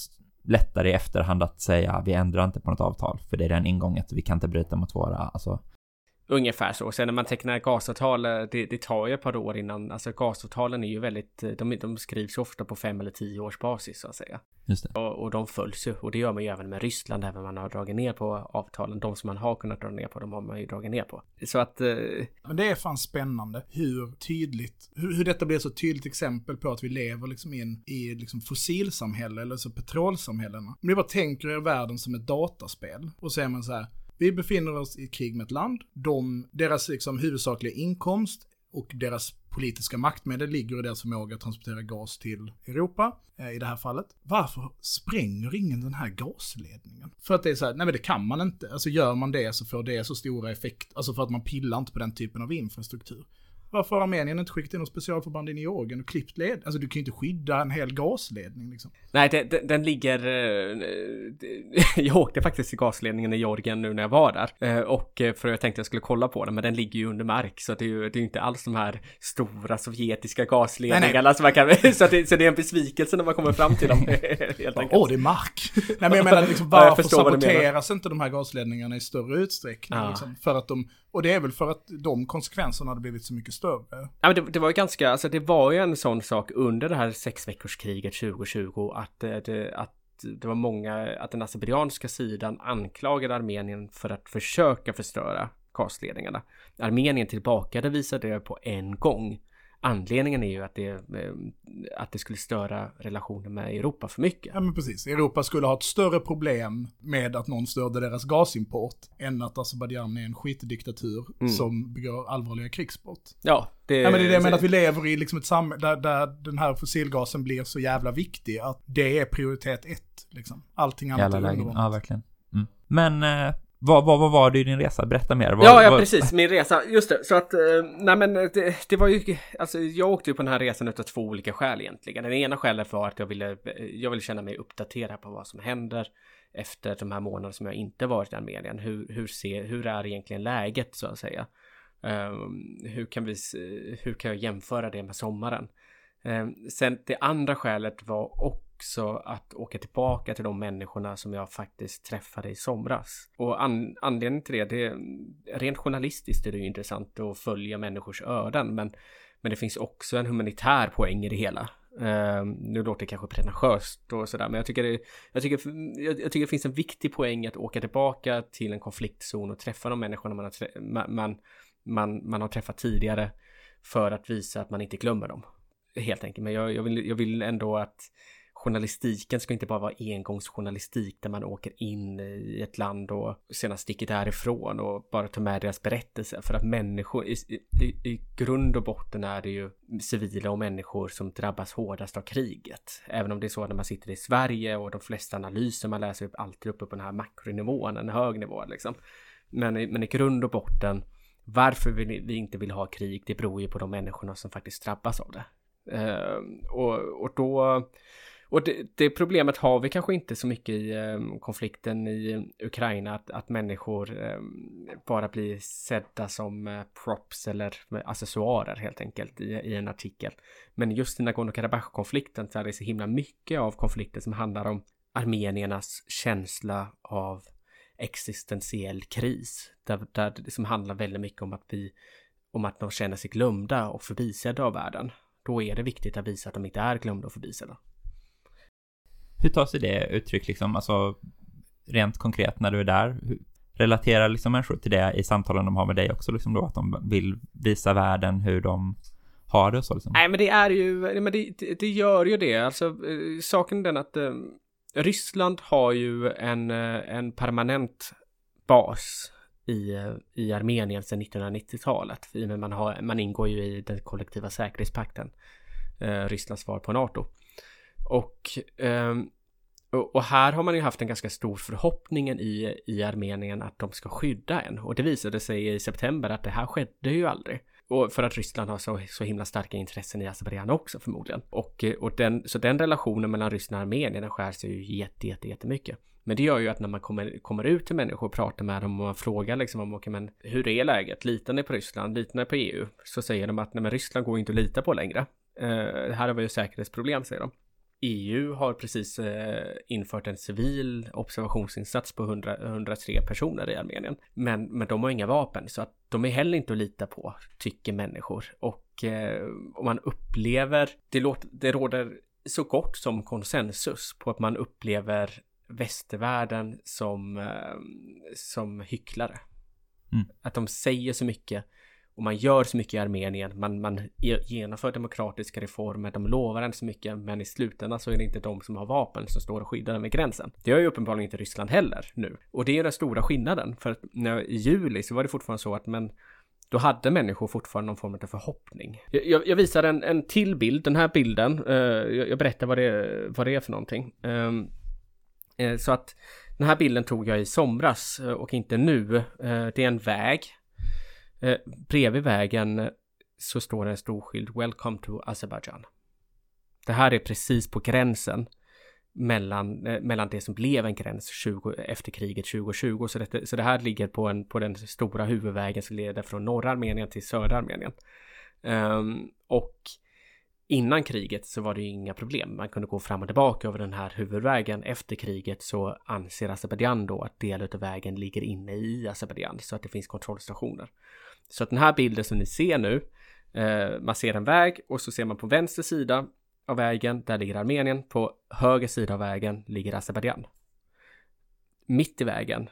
S4: lättare i efterhand att säga vi ändrar inte på något avtal, för det är redan ingånget, vi kan inte bryta mot våra, alltså
S3: Ungefär så. Sen när man tecknar gasavtal, eh, det, det tar ju ett par år innan, alltså gasavtalen är ju väldigt, eh, de, de skrivs ju ofta på fem eller tio års basis så att säga.
S4: just det.
S3: Och, och de följs ju, och det gör man ju även med Ryssland, även om man har dragit ner på avtalen. De som man har kunnat dra ner på, de har man ju dragit ner på. Så att, eh,
S1: Men det är fan spännande hur tydligt, hur, hur detta blir så tydligt exempel på att vi lever liksom in i liksom fossilsamhälle eller så petrolsamhällena. Om ni bara tänker er världen som ett dataspel och så är man så här, vi befinner oss i krig med ett land, de, deras liksom huvudsakliga inkomst och deras politiska maktmedel ligger i deras förmåga att transportera gas till Europa, eh, i det här fallet. Varför spränger ingen den här gasledningen? För att det är så här, nej men det kan man inte. Alltså gör man det så får det så stora effekter, alltså för att man pillar inte på den typen av infrastruktur. Varför har Armenien inte skickat in något specialförband in i Georgien och klippt led? Alltså du kan ju inte skydda en hel gasledning liksom.
S3: nej, det, den, den ligger... eh, det- jag åkte faktiskt till gasledningen i Georgien nu när jag var där. Eh, och eh, för jag tänkte jag skulle kolla på den, men den ligger ju under mark. Så det är ju det är inte alls de här stora sovjetiska gasledningarna som man kan... Så, det, så det är en besvikelse när man kommer fram till dem.
S1: Åh, det är mark! Nej men jag menar liksom,
S3: Ja,
S1: varför
S3: menar.
S1: saboteras inte de här gasledningarna i större utsträckning?
S3: Ja.
S1: Liksom, för att de, och det är väl för att de konsekvenserna hade blivit så mycket större.
S3: Ja, men det, det var ju ganska, alltså det var ju en sån sak under det här sexveckorskriget 2020 att, eh, det, att det var många, att den azerbajdzjanska sidan anklagade Armenien för att försöka förstöra gasledningarna. Armenien tillbakavisade det på en gång. Anledningen är ju att det, eh, att det skulle störa relationen med Europa för mycket.
S1: Ja men precis, Europa skulle ha ett större problem med att någon störde deras gasimport än att Azerbajdzjan är en skitdiktatur
S3: Mm.
S1: som begår allvarliga krigsbrott.
S3: Ja, det,
S1: Ja men det är det jag menar, att vi lever i liksom ett samhälle där, där den här fossilgasen blir så jävla viktig att det är prioritet ett liksom. Allting annat
S4: alla
S1: är underordnat.
S4: Ja, verkligen. Mm. Men eh, vad, vad, vad var det i din resa? Berätta mer. Vad,
S3: Ja, ja
S4: vad,
S3: precis, min resa. Just det, så att, eh, nej men det, det var ju, alltså jag åkte ju på den här resan utav två olika skäl egentligen. Det ena skälet var att jag ville, jag ville känna mig uppdaterad på vad som händer efter de här månaderna som jag inte varit i Armenien. Hur, hur, ser, hur är egentligen läget så att säga? Ehm, hur, kan vi, hur kan jag jämföra det med sommaren? Ehm, sen det andra skälet var också också att åka tillbaka till de människorna som jag faktiskt träffade i somras. Och an, anledningen till det, det rent journalistiskt är det ju intressant att följa människors öden, men, men det finns också en humanitär poäng i det hela. Uh, nu låter det kanske pretentiöst och sådär, men jag tycker, det, jag, tycker, jag, jag tycker det finns en viktig poäng att åka tillbaka till en konfliktzon och träffa de människorna man har, man, man, man, man har träffat tidigare för att visa att man inte glömmer dem. Helt enkelt, men jag, jag, vill, jag vill ändå att journalistiken ska inte bara vara engångsjournalistik där man åker in i ett land och sedan sticker därifrån och bara tar med deras berättelser. För att människor, i, i, i grund och botten är det ju civila och människor som drabbas hårdast av kriget. Även om det är så när man sitter i Sverige och de flesta analyser man läser upp alltid uppe på den här makronivån, en hög nivå liksom. Men, i- men i grund och botten varför vi, vi inte vill ha krig, det beror ju på de människorna som faktiskt drabbas av det. Ehm, och, och då och det, det problemet har vi kanske inte så mycket i eh, konflikten i Ukraina, att, att människor eh, bara blir sedda som eh, props eller accessoarer helt enkelt i, i en artikel. Men just i Nagorno-Karabach-konflikten så är det så himla mycket av konflikten som handlar om armeniernas känsla av existentiell kris. Där, där det som handlar väldigt mycket om att vi om att de känner sig glömda och förbisedda av världen. Då är det viktigt att visa att de inte är glömda och förbisedda.
S4: Hur tar sig det uttryck liksom, alltså rent konkret när du är där? Hur, relaterar liksom människor till det i samtalen de har med dig också liksom då? Att de vill visa världen hur de har det och så liksom.
S3: Nej men det är ju, men det, det, gör ju det. Alltså eh, saken är den att eh, Ryssland har ju en, eh, en permanent bas i, eh, i Armenien sedan 1990-talet. I och med man, har, man ingår ju i den kollektiva säkerhetspakten. Eh, Rysslands svar på NATO. Ehm, och, och, här har man ju haft en ganska stor förhoppning i, i Armenien att de ska skydda en. Och det visade sig i september att det här skedde ju aldrig. Och för att Ryssland har så, så himla starka intressen i Azerbajdzjan också förmodligen. Och, eh, och den, så den relationen mellan Ryssland och Armenien den skär sig ju jätte, jätte, jättemycket. Men det gör ju att när man kommer, kommer ut till människor och pratar med dem och man frågar liksom om, okay, men hur är läget? Litar ni på Ryssland? Litar ni på EU? Så säger de att nej, men Ryssland går inte att lita på längre. Uh, här har vi ju säkerhetsproblem, säger de. EU har precis eh, infört en civil observationsinsats på 100, 103 personer i Armenien. Men, men de har inga vapen så att de är heller inte att lita på, tycker människor. Och eh, om man upplever, det, låter, det råder så gott som konsensus på att man upplever västvärlden som, eh, som hycklare.
S4: Mm.
S3: Att de säger så mycket och man gör så mycket i Armenien, man, man genomför demokratiska reformer, de lovar en så mycket, men i slutändan så är det inte de som har vapen som står och skyddar dem vid gränsen. Det gör ju uppenbarligen inte Ryssland heller nu. Och det är den stora skillnaden, för att när, i juli så var det fortfarande så att men då hade människor fortfarande någon form av förhoppning. Jag, jag visar en, en till bild, den här bilden, eh, jag, jag, berättar vad det, vad det är för någonting. Ehm, eh, så att den här bilden tog jag i somras eh, och inte nu. Eh, det är en väg Eh, bredvid vägen eh, så står det en stor skylt Welcome to Azerbaijan. Det här är precis på gränsen mellan, eh, mellan det som blev en gräns 20, efter kriget 2020. Så det, så det här ligger på, en, på den stora huvudvägen som leder från norra Armenien till södra Armenien. Um, och innan kriget så var det ju inga problem. Man kunde gå fram och tillbaka över den här huvudvägen. Efter kriget så anser Azerbajdzjan då att del av vägen ligger inne i Azerbajdzjan så att det finns kontrollstationer. Så att den här bilden som ni ser nu, eh, man ser en väg och så ser man på vänster sida av vägen, där ligger Armenien. På höger sida av vägen ligger Azerbajdzjan. Mitt i vägen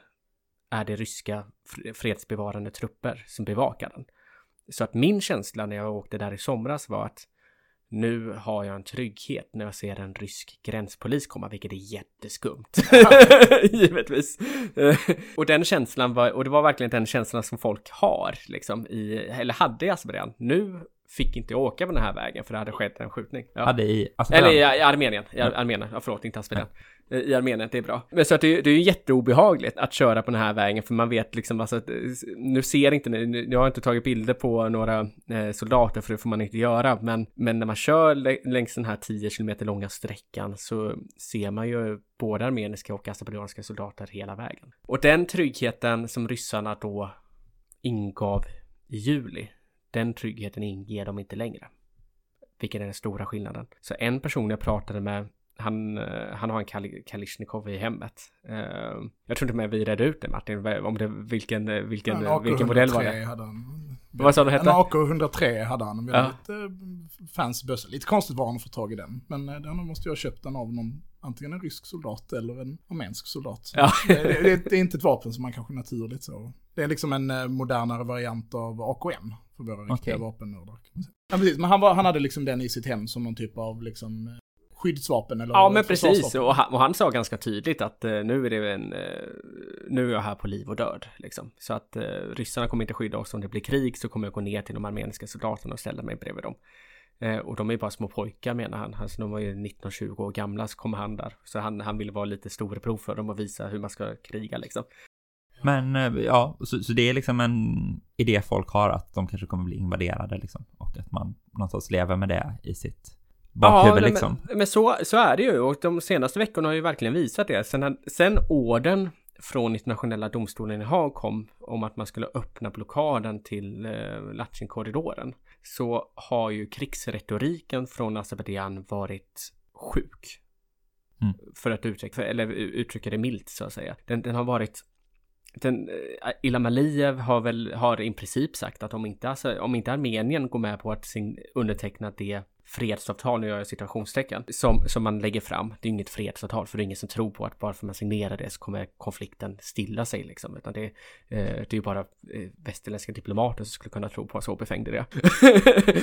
S3: är det ryska fredsbevarande trupper som bevakar den. Så att min känsla när jag åkte där i somras var att nu har jag en trygghet när jag ser en rysk gränspolis komma, vilket är jätteskumt. Givetvis. och den känslan var, och det var verkligen den känslan som folk har, liksom, i, eller hade i Azerbajdzjan. Nu fick inte åka på den här vägen för det hade skett en skjutning.
S4: Ja. Hade i
S3: Azerbajdzjan? Eller i, i Armenien. I Armenien, ja, förlåt, inte Azerbajdzjan. I Armenien, det är bra. Men så att det, det är ju jätteobehagligt att köra på den här vägen för man vet liksom alltså att eh, nu ser inte ni, jag har inte tagit bilder på några eh, soldater för det får man inte göra, men, men när man kör längs den här 10 km långa sträckan så ser man ju både armeniska och azerbajdzjanska soldater hela vägen. Och den tryggheten som ryssarna då ingav i juli, den tryggheten inger de inte längre. Vilket är den stora skillnaden. Så en person jag pratade med han, eh, han har en Kal Kalishnikov i hemmet. Uh, jag tror inte med vi redde ut det Martin, om det, vilken, eh, vilken, ja, vilken modell var det? Hade han. Vad sa du hette?
S1: En AK 103 hade han, en väldigt ja. fancy bössa. Lite konstigt var han att få tag i den, men den måste jag ha köpt den av någon, antingen en rysk soldat eller en armensk soldat. Ja. det, det, det, är inte ett vapen som man kanske naturligt så. Det är liksom en modernare variant av AKM för våra okay. riktiga vapennördar. Ja, precis, men han, var, han hade liksom den i sitt hem som någon typ av liksom skyddsvapen eller
S3: Ja men precis och han, och han, sa ganska tydligt att uh, nu är det en uh, Nu är jag här på liv och död liksom. Så att uh, ryssarna kommer inte skydda oss om det blir krig så kommer jag gå ner till de armeniska soldaterna och ställa mig bredvid dem. och de är bara små pojkar menar han. Alltså de var ju 19-20 år gamla så kom han där. Så han, han ville vara lite storebror för dem och visa hur man ska kriga liksom.
S4: Men ja, så, så, det är liksom en idé folk har att de kanske kommer bli invaderade liksom. Och att man någonstans lever med det i sitt bakhuvud ja, liksom.
S3: Men, men så, så är det ju och de senaste veckorna har ju verkligen visat det. Sen, sen orden från internationella domstolen i Haag kom om att man skulle öppna blockaden till eh, Latchin-korridoren så har ju krigsretoriken från Azerbajdzjan varit sjuk. Mm. För att uttrycka, eller uttrycka det milt så att säga. Den, den har varit den, eh, Ilham Aliyev har väl har i princip sagt att om inte, alltså, om inte Armenien går med på att sin, underteckna det fredsavtal, nu gör jag situationstecken, som, som man lägger fram. Det är inget fredsavtal, för det är ingen som tror på att bara för att man signerar det så kommer konflikten stilla sig liksom, utan det, eh, det är ju bara eh, västerländska diplomater som skulle kunna tro på, så befängd det.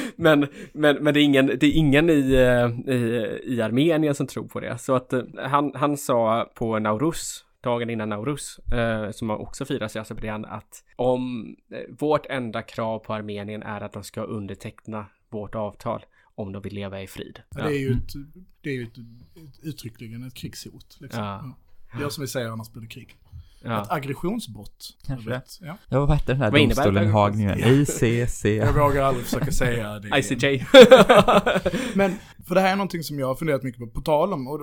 S3: men, men, men det är ingen, det är ingen i, eh, i, i Armenien som tror på det. Så att eh, han, han sa på Nauruz, dagen innan Nauruz, eh, som också firas i Azerbajdzjan, att om eh, vårt enda krav på Armenien är att de ska underteckna vårt avtal om de vill leva i frid.
S1: Ja, det är ju, ett, det är ju ett, ett, uttryckligen ett krigshot. Liksom.
S3: Ja.
S1: Ja. Gör som vi säger, annars blir det krig.
S3: Ja.
S1: Ett aggressionsbrott.
S4: Kanske
S1: Jag vet. Ja.
S4: Ja, vad hette den här
S3: Vad
S4: domstolen i
S3: det?
S4: Haag nu? ICC.
S1: Jag vågar aldrig försöka säga det.
S3: ICJ.
S1: Men, för det här är någonting som jag har funderat mycket på, på tal om, och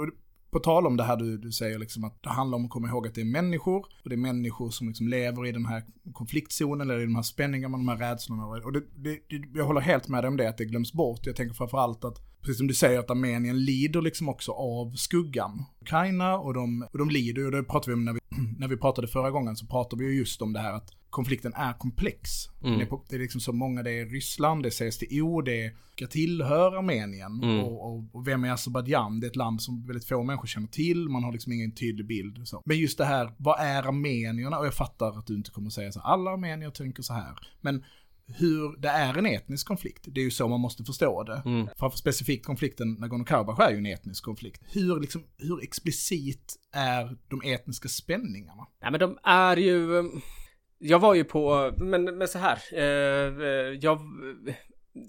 S1: på tal om det här du, du säger liksom att det handlar om att komma ihåg att det är människor, och det är människor som liksom lever i den här konfliktzonen, eller i de här spänningarna, de här rädslorna. Och det, det, det, jag håller helt med dig om det, att det glöms bort. Jag tänker framförallt att, precis som du säger, att Armenien lider liksom också av skuggan. Ukraina, och de, och de lider och det pratade vi om när vi, när vi pratade förra gången, så pratade vi just om det här att konflikten är komplex.
S3: Mm.
S1: Det, är, det är liksom så många, det är Ryssland, det är CSTO, det är, ska tillhör Armenien.
S3: Mm.
S1: Och, och, och vem är Azerbajdzjan? Det är ett land som väldigt få människor känner till, man har liksom ingen tydlig bild. Så. Men just det här, vad är armenierna? Och jag fattar att du inte kommer att säga så här, alla armenier tänker så här. Men hur, det är en etnisk konflikt, det är ju så man måste förstå det.
S3: Mm.
S1: Framför specifikt konflikten Nagorno-Karabach är ju en etnisk konflikt. Hur, liksom, hur explicit är de etniska spänningarna?
S3: Nej men de är ju... Jag var ju på, men, men så här. Eh, eh, jag...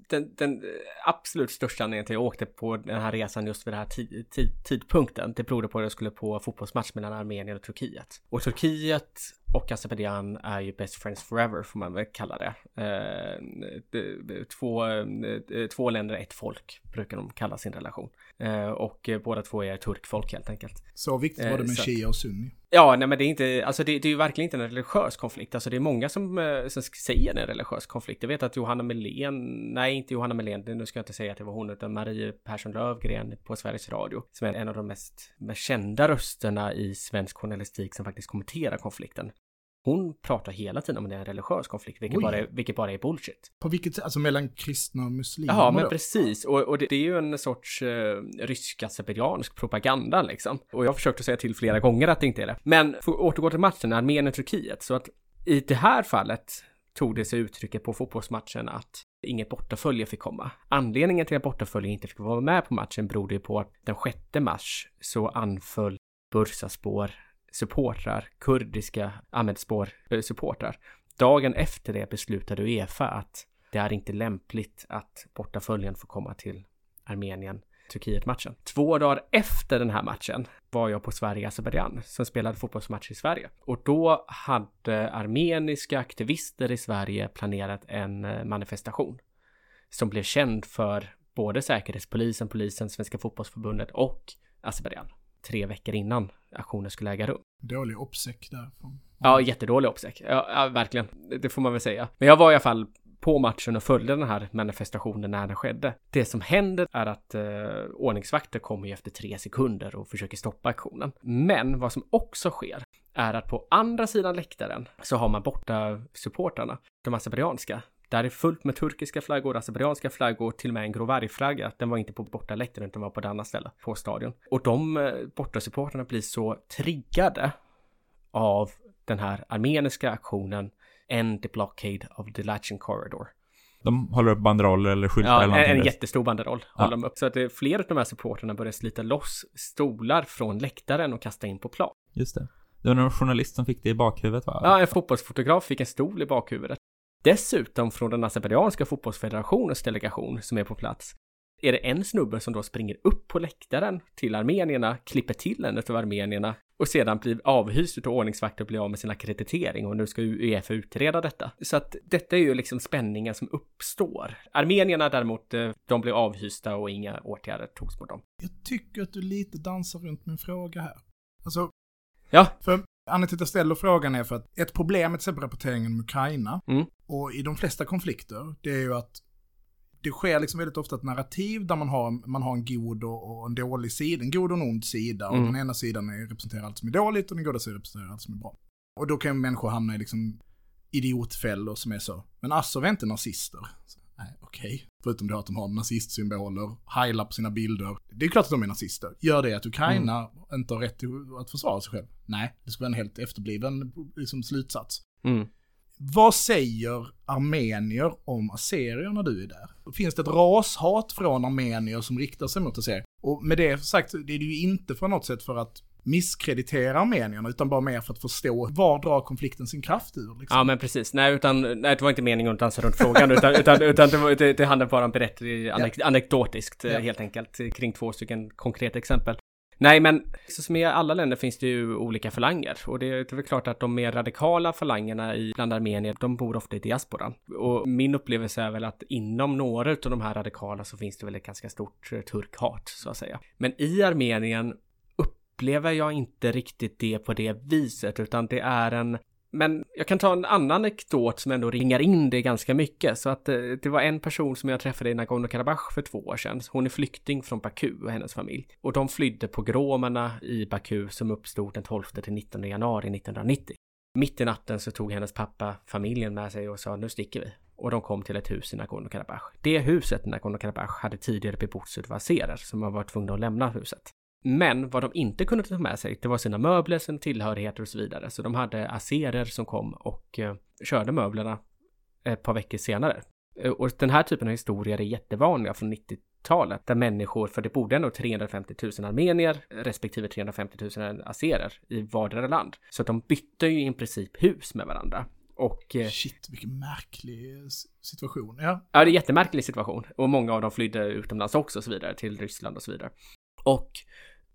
S3: Den, den absolut största anledningen till att jag åkte på den här resan just vid den här tid, tid, tidpunkten, det berodde på att jag skulle på fotbollsmatch mellan Armenien och Turkiet. Och Turkiet och Azerbajdzjan är ju best friends forever, får man väl kalla det. Eh, två, eh, två länder, ett folk, brukar de kalla sin relation. Eh, och eh, båda två är turkfolk helt enkelt.
S1: Så viktigt var
S3: Eh,
S1: det med
S3: så-
S1: shia och sunni.
S3: Ja, nej men det är inte, alltså det, det är ju verkligen inte en religiös konflikt. Alltså det är många som, eh, som säger det är en religiös konflikt. Jag vet att Johanna Melén, nej inte Johanna Melén, nu ska jag inte säga att det var hon, utan Marie Persson Lövgren på Sveriges Radio, som är en av de mest, mest kända rösterna i svensk journalistik som faktiskt kommenterar konflikten. Hon pratar hela tiden om det är en religiös konflikt, vilket
S1: Oj.
S3: bara, är, vilket bara är bullshit.
S1: På vilket sätt? Alltså mellan kristna och muslimer
S3: Ja, men
S1: då?
S3: precis. Och, och det, det är ju en sorts eh, rysk-azerbajdzjansk propaganda liksom. Och jag har försökt att säga till flera gånger att det inte är det. Men för att återgå till matchen, Armenien-Turkiet, så att i det här fallet tog det sig uttrycket på fotbollsmatchen att inget bortafölje fick komma. Anledningen till att bortafölje inte fick vara med på matchen berodde ju på att den 6 mars så anföll Bursaspor supportrar, kurdiska Ahmedspor-supportrar. Eh, Dagen efter det beslutade Uefa att det är inte lämpligt att bortaföljen får komma till Armenien Turkiet-matchen. Två dagar efter den här matchen var jag på Sverige-Azerbajdzjan som spelade fotbollsmatch i Sverige. Och då hade armeniska aktivister i Sverige planerat en eh, manifestation som blev känd för både Säkerhetspolisen, polisen, Svenska fotbollsförbundet och Azerbajdzjan. Tre veckor innan aktionen skulle äga rum.
S1: Dålig uppsäck därifrån.
S3: Ja, jättedålig uppsäck. Ja, ja, verkligen. Det- Det får man väl säga. Men jag var i alla fall på matchen och följde den här manifestationen när den skedde. Det som händer är att eh, ordningsvakter kommer ju efter tre sekunder och försöker stoppa aktionen. Men vad som också sker är att på andra sidan läktaren så har man borta supportrarna, de azerbajdzjanska. Där är fullt med turkiska flaggor, azerbajdzjanska flaggor, till och med en Grovari-flagga. Den var inte på borta läktaren utan var på ett annat ställe på stadion. Och de eh, borta supportrarna blir så triggade av den här armeniska aktionen End the blockade of the Lachen corridor.
S4: De håller upp banderoller eller skyltar
S3: Ja,
S4: eller
S3: en,
S4: någonting.
S3: en
S4: där.
S3: jättestor banderoll
S4: Ja.
S3: håller de upp. Så att det, flera av de här supporterna börjar slita loss stolar från läktaren och kasta in på plan.
S4: Just det. Det var någon journalist som fick det i bakhuvudet va?
S3: Ja, en fotbollsfotograf fick en stol i bakhuvudet. Dessutom från den azerbajdzjanska fotbollsfederationens delegation som är på plats är det en snubbe som då springer upp på läktaren till armenierna, klipper till en av armenierna och sedan blir avhyst av ordningsvakter och blir av med sin akkreditering och nu ska Uefa utreda detta. Så att detta är ju liksom spänningen som uppstår. Armenierna däremot, eh, de blev avhysta och inga åtgärder togs mot dem.
S1: Jag tycker att du lite dansar runt min fråga här. Alltså,
S3: Ja,
S1: för anledningen till att jag ställer frågan är för att ett problem med till exempel rapporteringen om Ukraina
S3: Mm.
S1: och i de flesta konflikter, det är ju att det sker liksom väldigt ofta ett narrativ där man har, man har en god och, och en dålig sida, en god och en ond sida. Och
S3: Mm.
S1: den ena sidan är, representerar allt som är dåligt och den goda sidan representerar allt som är bra. Och då kan ju människor hamna i liksom idiotfällor som är så, men Assov är inte nazister. Så, Nej, okej. Förutom det att de har nazistsymboler, heilar på sina bilder. Det är klart att de är nazister. Gör det att Ukraina
S3: Mm.
S1: inte har rätt att försvara sig själv? Nej, det skulle vara en helt efterbliven liksom, slutsats.
S3: Mm.
S1: Vad säger armenier om assyrier när du är där? Finns det ett rashat från armenier som riktar sig mot assyrier? Och med det sagt, det är det ju inte för något sätt för att misskreditera armenierna, utan bara mer för att förstå var drar konflikten sin kraft ur. Liksom.
S3: Ja men precis, nej utan, nej det var inte meningen att dansa runt frågan utan, utan, utan det, var, det, det handlar bara om berätt, anek, anekdotiskt eh,
S1: Ja.
S3: helt enkelt kring två stycken konkreta exempel. Nej men, så som i alla länder finns det ju olika falanger och det, det är väl klart att de mer radikala falangerna i, bland armenier, de bor ofta i diasporan. Och min upplevelse är väl att inom några av de här radikala så finns det väl ett ganska stort eh, turkhat så att säga. Men i Armenien upplever jag inte riktigt det på det viset utan det är en men jag kan ta en annan anekdot som ändå ringar in det ganska mycket. Så att eh, det var en person som jag träffade i Nagorno-Karabach för två år sedan. Hon är flykting från Baku och hennes familj. Och de flydde pogromerna i Baku som uppstod den 12 till 19 januari 1990. Mitt i natten så tog hennes pappa familjen med sig och sa nu sticker vi. Och de kom till ett hus i Nagorno-Karabach. Det huset i Nagorno-Karabach hade tidigare bebotts av azerer som var tvungna att lämna huset. Men vad de inte kunde ta med sig, det var sina möbler, sina tillhörigheter och så vidare. Så de hade azerer som kom och eh, körde möblerna ett par veckor senare. Eh, Och den här typen av historier är jättevanliga från 90-talet, där människor, för det bodde ändå 350 000 armenier respektive 350 000 azerer i vardera land. Så att de bytte ju i princip hus med varandra. Och eh,
S1: Shit, vilken märklig situation. Ja,
S3: Ja, det är en jättemärklig situation. Och många av dem flydde utomlands också och så vidare, till Ryssland och så vidare. Och,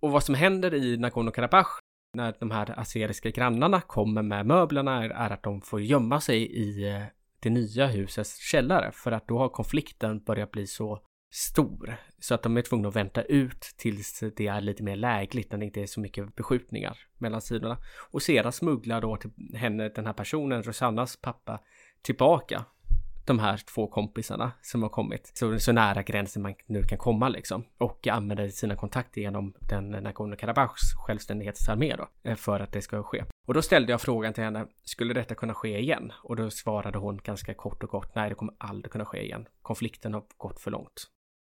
S3: och vad som händer i Nagorno-Karabach när de här azeriska grannarna kommer med möblerna är, att de får gömma sig i eh, det nya husets källare för att då har konflikten börjat bli så stor så att de är tvungna att vänta ut tills det är lite mer lägligt när det inte är så mycket beskjutningar mellan sidorna. Och sedan smugglar då till henne, den här personen, Rosannas pappa, tillbaka de här två kompisarna som har kommit så, så nära gränsen man nu kan komma liksom. Och använder sina kontakter genom den Nagorno-Karabachs självständighetsarmé då, eh, för att det ska ske. Och då ställde jag frågan till henne, skulle detta kunna ske igen? Och då svarade hon ganska kort och gott, nej det kommer aldrig kunna ske igen. Konflikten har gått för långt.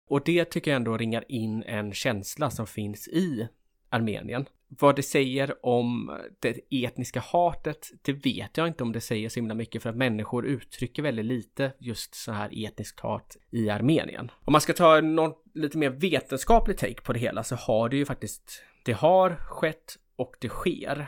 S3: Och det tycker jag ändå ringar in en känsla som finns i Armenien. Vad det säger om det etniska hatet, det vet jag inte om det säger så himla mycket för att människor uttrycker väldigt lite just så här etniskt hat i Armenien. Om man ska ta någon lite mer vetenskaplig take på det hela så har det ju faktiskt, det har skett och det sker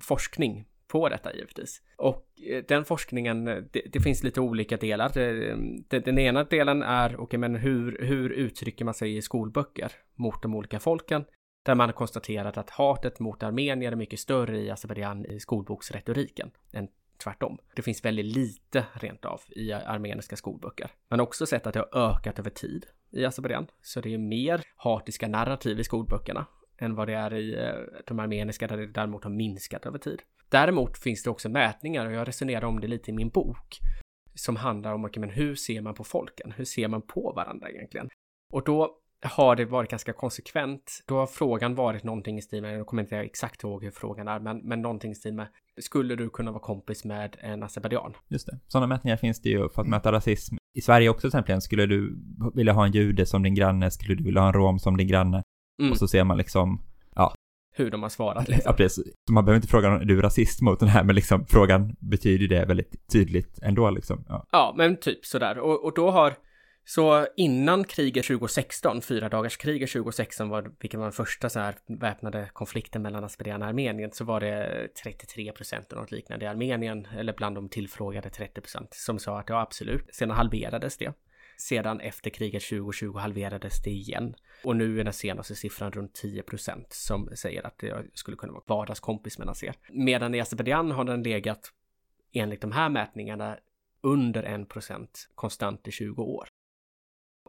S3: forskning på detta givetvis. Och eh, den forskningen, det, det finns lite olika delar. Det, det, den ena delen är, okej men hur, hur uttrycker man sig i skolböcker mot de olika folken? Där man har konstaterat att hatet mot armenier är mycket större i Azerbajdzjan i skolboksretoriken än tvärtom. Det finns väldigt lite rent av i armeniska skolböcker. Man har också sett att det har ökat över tid i Azerbajdzjan. Så det är mer hatiska narrativ i skolböckerna än vad det är i eh, de armeniska där det däremot har minskat över tid. Däremot finns det också mätningar och jag resonerar om det lite i min bok som handlar om okay, men hur ser man på folken? Hur ser man på varandra egentligen? Och då har det varit ganska konsekvent. Då har frågan varit någonting i stil med, jag kommer inte exakt ihåg hur frågan är, men, men någonting i stil med, skulle du kunna vara kompis med en azerbajdzjan?
S4: Just det. Sådana mätningar finns det ju för att möta rasism. I Sverige också till exempel. Skulle du vilja ha en jude som din granne? Skulle du vilja ha en rom som din granne?
S3: Mm,
S4: Och så ser man liksom,
S3: hur de har svarat. Liksom.
S4: ja precis. Så man behöver inte fråga om är du rasist mot den här, men liksom frågan betyder det väldigt tydligt ändå liksom. Ja.
S3: Ja, men typ sådär. Och, och då har, så innan kriget 2016, fyra dagars kriget 2016 var, vilket var den första så här väpnade konflikten mellan Azerbajdzjan och Armenien, så var det 33 procent och något liknande i Armenien, eller bland de tillfrågade 30 procent, som sa att ja absolut. Sedan halverades det. Sedan efter kriget 2020 halverades det igen. Och nu är den senaste siffran runt 10 procent som säger att jag skulle kunna vara vardagskompis med Nasser. Medan i Azerbajdzjan har den legat, enligt de här mätningarna, under 1 procent konstant i 20 år.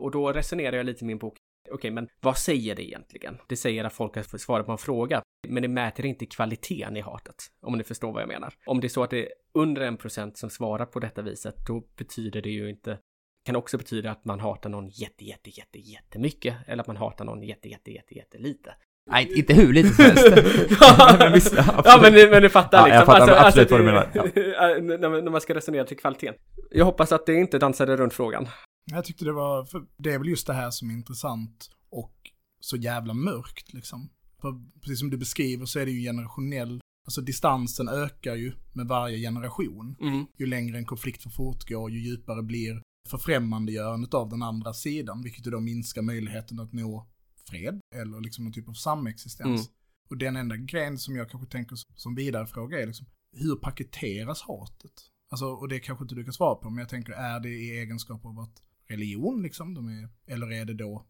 S3: Och då resonerar jag lite i min bok. Okej, men vad säger det egentligen? Det säger att folk har svarat på en fråga, men det mäter inte kvaliteten i hatet, om ni förstår vad jag menar. Om det är så att det är under en procent som svarar på detta viset, då betyder det ju inte kan också betyda att man hatar någon jätte, jätte, jätte, jättemycket eller att man hatar någon jätte, jätte, jätte, jättelite.
S4: Nej, inte hur lite som helst. men visst, ja,
S3: ja, men, men du fattar
S4: Ja,
S3: liksom.
S4: jag fattar absolut vad du menar.
S3: när, man- när man ska resonera till kvaliteten. Jag hoppas att det inte dansade runt frågan.
S1: Jag tyckte det var, för det är väl just det här som är intressant och så jävla mörkt liksom. För precis som du beskriver så är det ju generationell, alltså distansen ökar ju med varje generation.
S3: Mm.
S1: Ju längre en konflikt får fortgå, ju djupare blir förfrämmandegörandet av den andra sidan, vilket ju då minskar möjligheten att nå fred eller liksom någon typ av samexistens.
S3: Mm.
S1: Och den enda grejen som jag kanske tänker som vidare fråga är liksom, hur paketeras hatet? Alltså, och det kanske inte du kan svara på, men jag tänker, är det i egenskap av att religion liksom, de är, eller är det då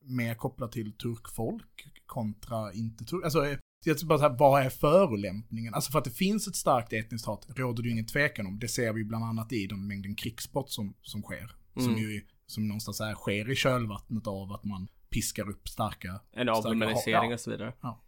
S1: mer kopplat till turkfolk kontra inte turk? Alltså, jag bara så här, vad är förolämpningen? Alltså för att det finns ett starkt etniskt hat råder det ju ingen tvekan om. Det ser vi bland annat i den mängden krigsbrott som, som sker. Som
S3: Mm.
S1: ju som någonstans är, sker i kölvattnet av att man piskar upp starka...
S3: En avhumanisering
S1: ja.
S3: och så vidare.
S1: Ja.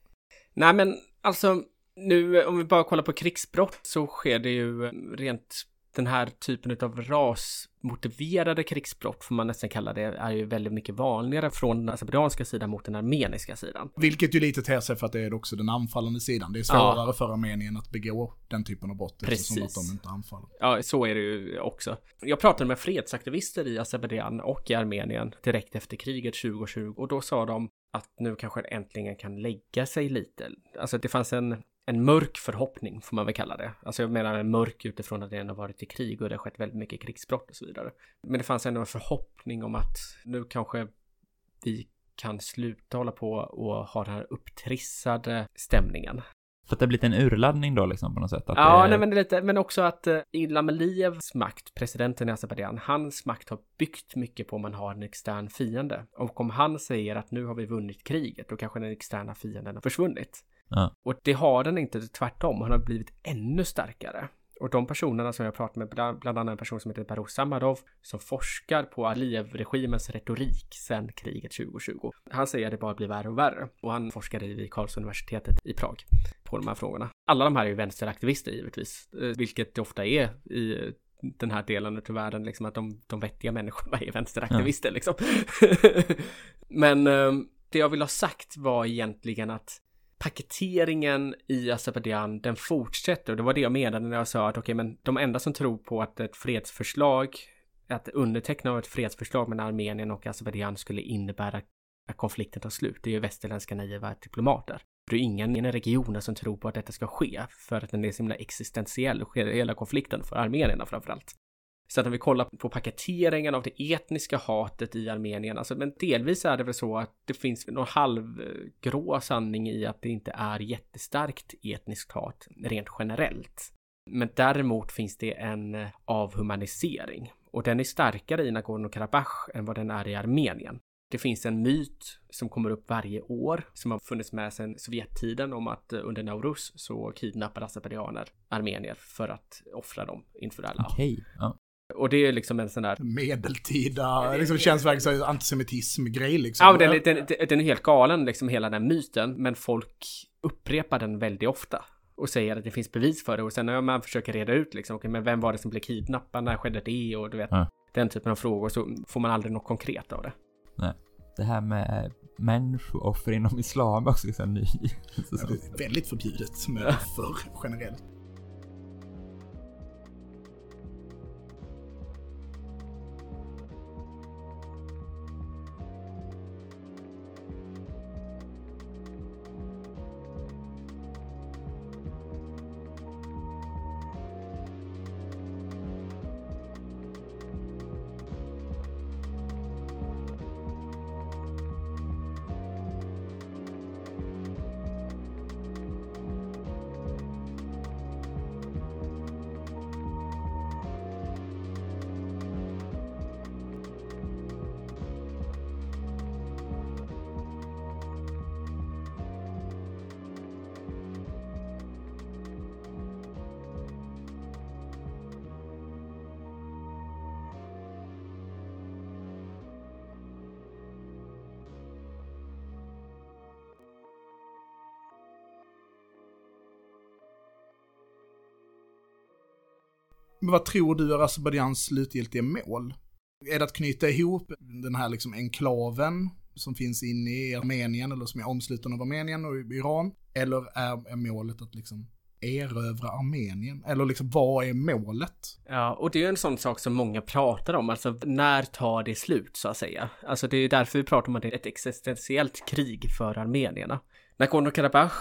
S3: Nej men alltså, nu om vi bara kollar på krigsbrott så sker det ju rent den här typen av rasmotiverade krigsbrott, får man nästan kalla det, är ju väldigt mycket vanligare från den azerbajdzjanska sidan mot den armeniska sidan.
S1: Vilket ju lite ter sig för att det är också den anfallande sidan. Det är svårare för Armenien att begå den typen av brott eftersom att de inte anfaller.
S3: Ja, så är det ju också. Jag pratade med fredsaktivister i Azerbajdzjan och i Armenien direkt efter kriget 2020 och då sa de att nu kanske äntligen kan lägga sig lite. Alltså det fanns en, en mörk förhoppning får man väl kalla det. Alltså jag menar en mörk utifrån att det ändå varit i krig och det har skett väldigt mycket krigsbrott och så vidare. Men det fanns ändå en förhoppning om att nu kanske vi kan sluta hålla på och ha den här upptrissade stämningen.
S4: För att det har blivit en urladdning då liksom på något sätt?
S3: Ja,
S4: det...
S3: nej, men, lite, men också att eh, Ilham Aliyevs makt, presidenten i Azerbajdzjan, hans makt har byggt mycket på om man har en extern fiende. Och om han säger att nu har vi vunnit kriget, då kanske den externa fienden har försvunnit.
S4: Ja.
S3: Och det har den inte, tvärtom, han har blivit ännu starkare. Och de personerna som jag pratat med, bland annat en person som heter Baruch Samadov, som forskar på Aliyev-regimens retorik sedan kriget 2020. Han säger att det bara blir värre och värre. Och han forskade vid Karlsuniversitetet i Prag på de här frågorna. Alla de här är ju vänsteraktivister givetvis, eh, vilket det ofta är i den här delen av världen, liksom att de, de vettiga människorna är vänsteraktivister liksom. Men eh, det jag vill ha sagt var egentligen att paketeringen i Azerbajdzjan, den fortsätter. Och det var det jag menade när jag sa att okej, men de enda som tror på att ett fredsförslag, att underteckna av ett fredsförslag mellan Armenien och Azerbajdzjan skulle innebära att konflikten tar slut, det är ju västerländska naiva diplomater. Det är ingen i den regionen som tror på att detta ska ske, för att den är så himla existentiell, hela konflikten för armenierna framförallt. Så att om vi kollar på paketeringen av det etniska hatet i Armenien, alltså men delvis är det väl så att det finns någon halvgrå sanning i att det inte är jättestarkt etniskt hat rent generellt. Men däremot finns det en avhumanisering och den är starkare i Nagorno-Karabach än vad den är i Armenien. Det finns en myt som kommer upp varje år som har funnits med sedan Sovjettiden om att eh, under Nauruz så kidnappade azerbajdzjaner armenier för att offra dem inför alla.
S4: Okej. Ja.
S3: Och det är liksom en sån där
S1: Medeltida, liksom känns verkligen som antisemitism-grej liksom.
S3: Ja, den, är- den, den, den är helt galen, liksom hela den myten, men folk upprepar den väldigt ofta och säger att det finns bevis för det och sen när man försöker reda ut liksom, okej, men vem var det som blev kidnappad, när skedde det och du vet,
S4: Ja.
S3: den typen av frågor så får man aldrig något konkret av det.
S4: Det här med människooffer inom islam är också så här ny. Så-
S1: Det är väldigt förbjudet med offer generellt. Vad tror du är Azerbajdzjans slutgiltiga mål? Är det att knyta ihop den här liksom enklaven som finns inne i Armenien eller som är omsluten av Armenien och Iran? Eller är, är målet att liksom erövra Armenien? Eller liksom vad är målet?
S3: Ja, och det är ju en sån sak som många pratar om, alltså när tar det slut så att säga? Alltså det är ju därför vi pratar om att det är ett existentiellt krig för armenierna. Nagorno-Karabach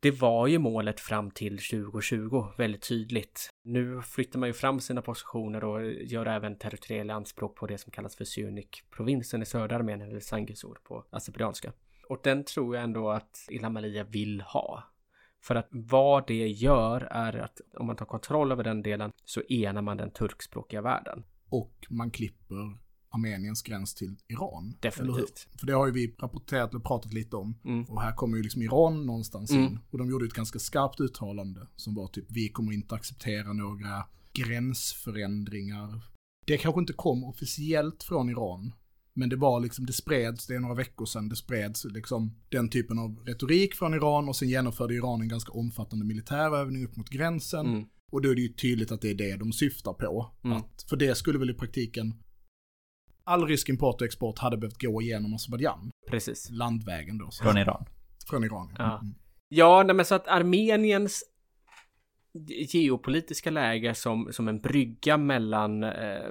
S3: det var ju målet fram till 2020 väldigt tydligt. Nu flyttar man ju fram sina positioner och gör även territoriella anspråk på det som kallas för Syunik-provinsen i södra Armenien, eller Sangisur på azerbajdzjanska. Och den tror jag ändå att Ilham Aliyev vill ha. För att vad det gör är att om man tar kontroll över den delen så enar man den turkspråkiga världen.
S1: Och man klipper Armeniens gräns till Iran.
S3: Definitivt.
S1: För det har ju vi rapporterat och pratat lite om.
S3: Mm.
S1: Och här kommer ju liksom Iran någonstans
S3: Mm.
S1: in. Och de gjorde ett ganska skarpt uttalande som var typ, vi kommer inte acceptera några gränsförändringar. Det kanske inte kom officiellt från Iran. Men det var liksom, det spreds, det är några veckor sedan, det spreds liksom den typen av retorik från Iran och sen genomförde Iran en ganska omfattande militärövning upp mot gränsen.
S3: Mm.
S1: Och då är det ju tydligt att det är det de syftar på.
S3: Mm.
S1: Att, för det skulle väl i praktiken, all rysk import och export hade behövt gå igenom Azerbajdzjan,
S3: Precis.
S1: landvägen då. Så.
S4: Från Iran.
S1: Från Iran.
S3: Ja.
S1: Mm.
S3: Ja, nej men så att Armeniens geopolitiska läge som, som en brygga mellan, eh,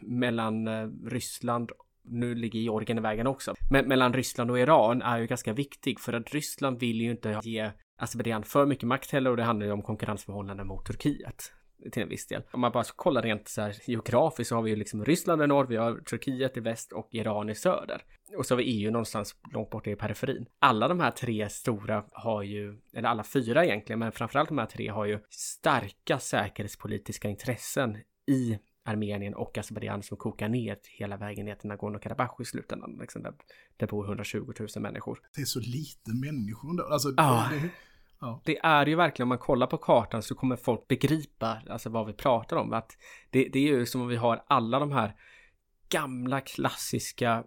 S3: mellan eh, Ryssland nu ligger Georgien i vägen också. Men mellan Ryssland och Iran är ju ganska viktig för att Ryssland vill ju inte ge Azerbajdzjan för mycket makt heller och det handlar ju om konkurrensförhållanden mot Turkiet till en viss del. Om man bara ska kolla rent så här geografiskt så har vi ju liksom Ryssland i norr, vi har Turkiet i väst och Iran i söder. Och så har vi EU någonstans långt bort i periferin. Alla de här tre stora har ju, eller alla fyra egentligen, men framförallt de här tre har ju starka säkerhetspolitiska intressen i Armenien och Azerbajdzjan som kokar ner hela vägen ner till Nagorno-Karabach i slutändan. Liksom där, där bor 120 000 människor.
S1: Det är så lite människor ändå. Alltså,
S3: Ja.
S1: det, ja.
S3: Det är ju verkligen, om man kollar på kartan så kommer folk begripa alltså vad vi pratar om. Att det, det är ju som om vi har alla de här gamla klassiska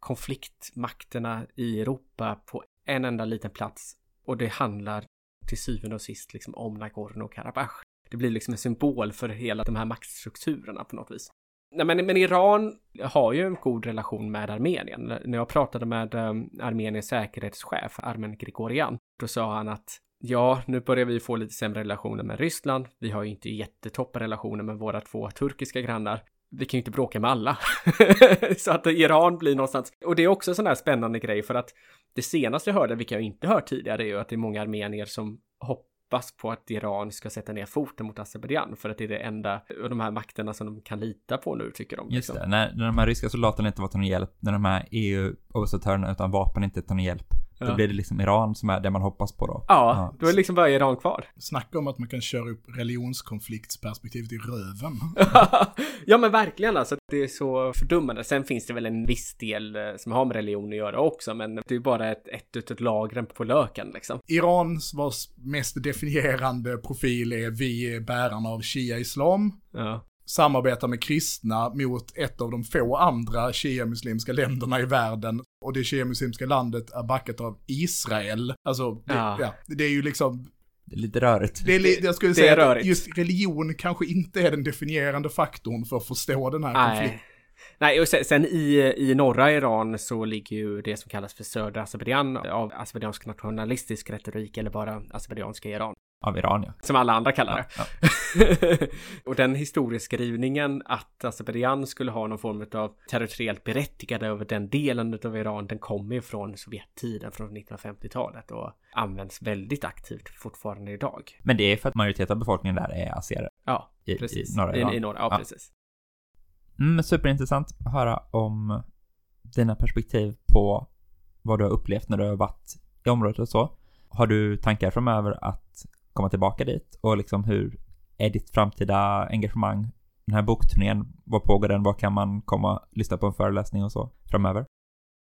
S3: konfliktmakterna i Europa på en enda liten plats. Och det handlar till syvende och sist liksom om Nagorno-Karabach. Det blir liksom en symbol för hela de här maktstrukturerna på något vis. Nej, men, men Iran har ju en god relation med Armenien. När jag pratade med um, Armeniens säkerhetschef, Armen Grigorian, då sa han att ja, nu börjar vi få lite sämre relationer med Ryssland. Vi har ju inte jättetoppen relationer med våra två turkiska grannar. Vi kan ju inte bråka med alla. så att Iran blir någonstans. Och det är också en sån här spännande grej för att det senaste jag hörde, vilket jag inte hört tidigare, är ju att det är många armenier som hoppas på att Iran ska sätta ner foten mot Azerbajdzjan för att det är det enda av de här makterna som de kan lita på nu tycker de.
S4: Just
S3: liksom.
S4: det, när, när de här ryska soldaterna inte var till någon hjälp, när de här EU-observatörerna utan vapen inte är till någon hjälp, då
S3: Ja.
S4: blir det liksom Iran som är det man hoppas på då.
S3: Ja, då är det liksom bara Iran kvar.
S1: Snacka om att man kan köra upp religionskonfliktsperspektivet i röven.
S3: ja men verkligen alltså, det är så fördummande. Sen finns det väl en viss del eh, som har med religion att göra också, men det är bara ett, ett utav lagren på löken liksom.
S1: Irans vars mest definierande profil är vi är bärarna av shia-islam.
S3: Ja.
S1: Samarbetar med kristna mot ett av de få andra shia-muslimska länderna i världen. Och det shia-muslimska landet är backat av Israel. Alltså, det,
S3: Ja.
S1: ja. det är ju liksom,
S4: Det är lite rörigt.
S1: det är, li- jag skulle
S3: Det
S1: säga
S3: är
S1: att
S3: rörigt.
S1: just religion kanske inte är den definierande faktorn för att förstå den här konflikten.
S3: Nej. Nej, och sen, sen i, i norra Iran så ligger ju det som kallas för södra Azerbajdzjan av azerbajdzjansk nationalistisk retorik eller bara azerbajdzjanska Iran.
S4: Av Iran ja.
S3: Som alla andra kallar det.
S4: Ja,
S3: och den historieskrivningen att Azerbajdzjan skulle ha någon form av territoriellt berättigande över den delen av Iran, den kommer ju från Sovjettiden från 1950-talet och används väldigt aktivt fortfarande idag.
S4: Men det är för att majoriteten av befolkningen där är azerer.
S3: Ja,
S4: I- i
S3: precis.
S4: norra Iran.
S3: I, i norra, ja,
S4: Ja.
S3: precis.
S4: Mm, superintressant att höra om dina perspektiv på vad du har upplevt när du har varit i området och så. Har du tankar framöver att komma tillbaka dit? Och liksom hur är ditt framtida engagemang? Den här bokturnén, vad pågår den? Var kan man komma och lyssna på en föreläsning och så framöver?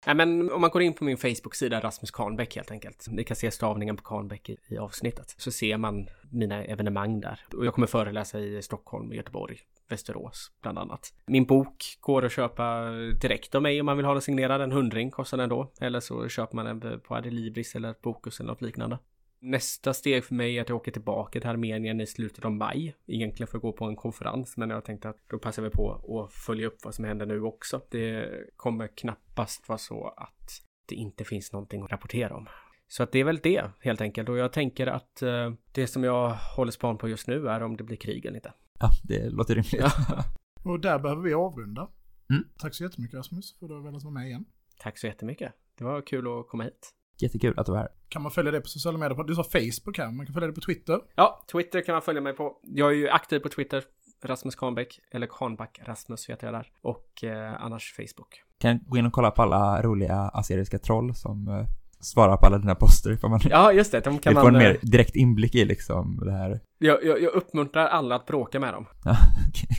S3: Ja, men om man går in på min Facebook-sida Rasmus Kahnbäck helt enkelt. Ni kan se stavningen på Kahnbäck i, i avsnittet. Så ser man mina evenemang där. Och jag kommer föreläsa i Stockholm, Göteborg, Västerås bland annat. Min bok går att köpa direkt av mig om man vill ha den signerad. En hundring kostar den då. Eller så köper man den på Adlibris eller Bokus eller något liknande. Nästa steg för mig är att jag åker tillbaka till Armenien i slutet av maj. Egentligen för att gå på en konferens, men jag tänkte att då passar vi på att följa upp vad som händer nu också. Det kommer knappast vara så att det inte finns någonting att rapportera om. Så att det är väl det helt enkelt. Och jag tänker att eh, det som jag håller span på just nu är om det blir krig eller inte.
S4: Ja, det låter rimligt.
S1: Och där behöver vi avrunda.
S4: Mm.
S1: Tack så jättemycket Rasmus för att du har velat vara med igen.
S3: Tack så jättemycket. Det var kul att komma hit.
S4: Jättekul att du var här.
S1: Kan man följa det på sociala medier? Du sa Facebook här, man kan följa det på Twitter.
S3: Ja, Twitter kan man följa mig på. Jag är ju aktiv på Twitter. Rasmus Kahnbäck, eller Kahnback Rasmus heter jag där. Och eh, annars Facebook.
S4: Kan gå in och kolla på alla roliga assyriska troll som eh, svarar på alla dina poster ifall man
S3: Ja, just det. De kan
S4: vill få en
S3: man...
S4: mer
S3: eh,
S4: direkt inblick i liksom det här.
S3: Jag, jag, jag uppmuntrar alla att bråka med dem.
S4: Ja, okej.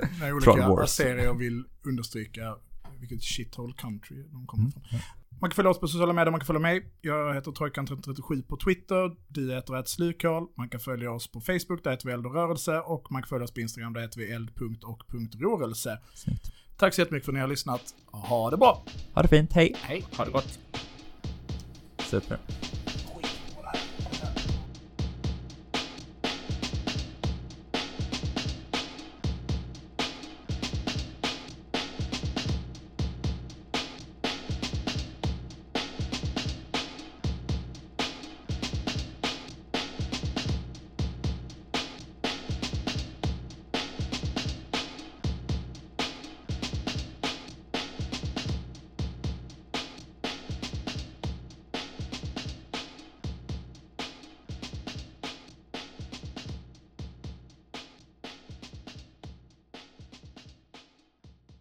S1: Eh, När olika
S4: Wars.
S1: serier vill understryka vilket shithole country de kommer
S4: Mm.
S1: från. Man kan följa oss på sociala medier, man kan följa mig. Jag heter Trojkan1337 på Twitter. Du heter ett Slykal. Man kan följa oss på Facebook, där heter vi Eld och rörelse. Och man kan följa oss på Instagram, där heter vi.
S4: Snyggt.
S1: Tack så jättemycket för att ni har lyssnat. Ha det bra!
S4: Ha det fint, hej!
S3: Hej, ha det gott.
S4: Super.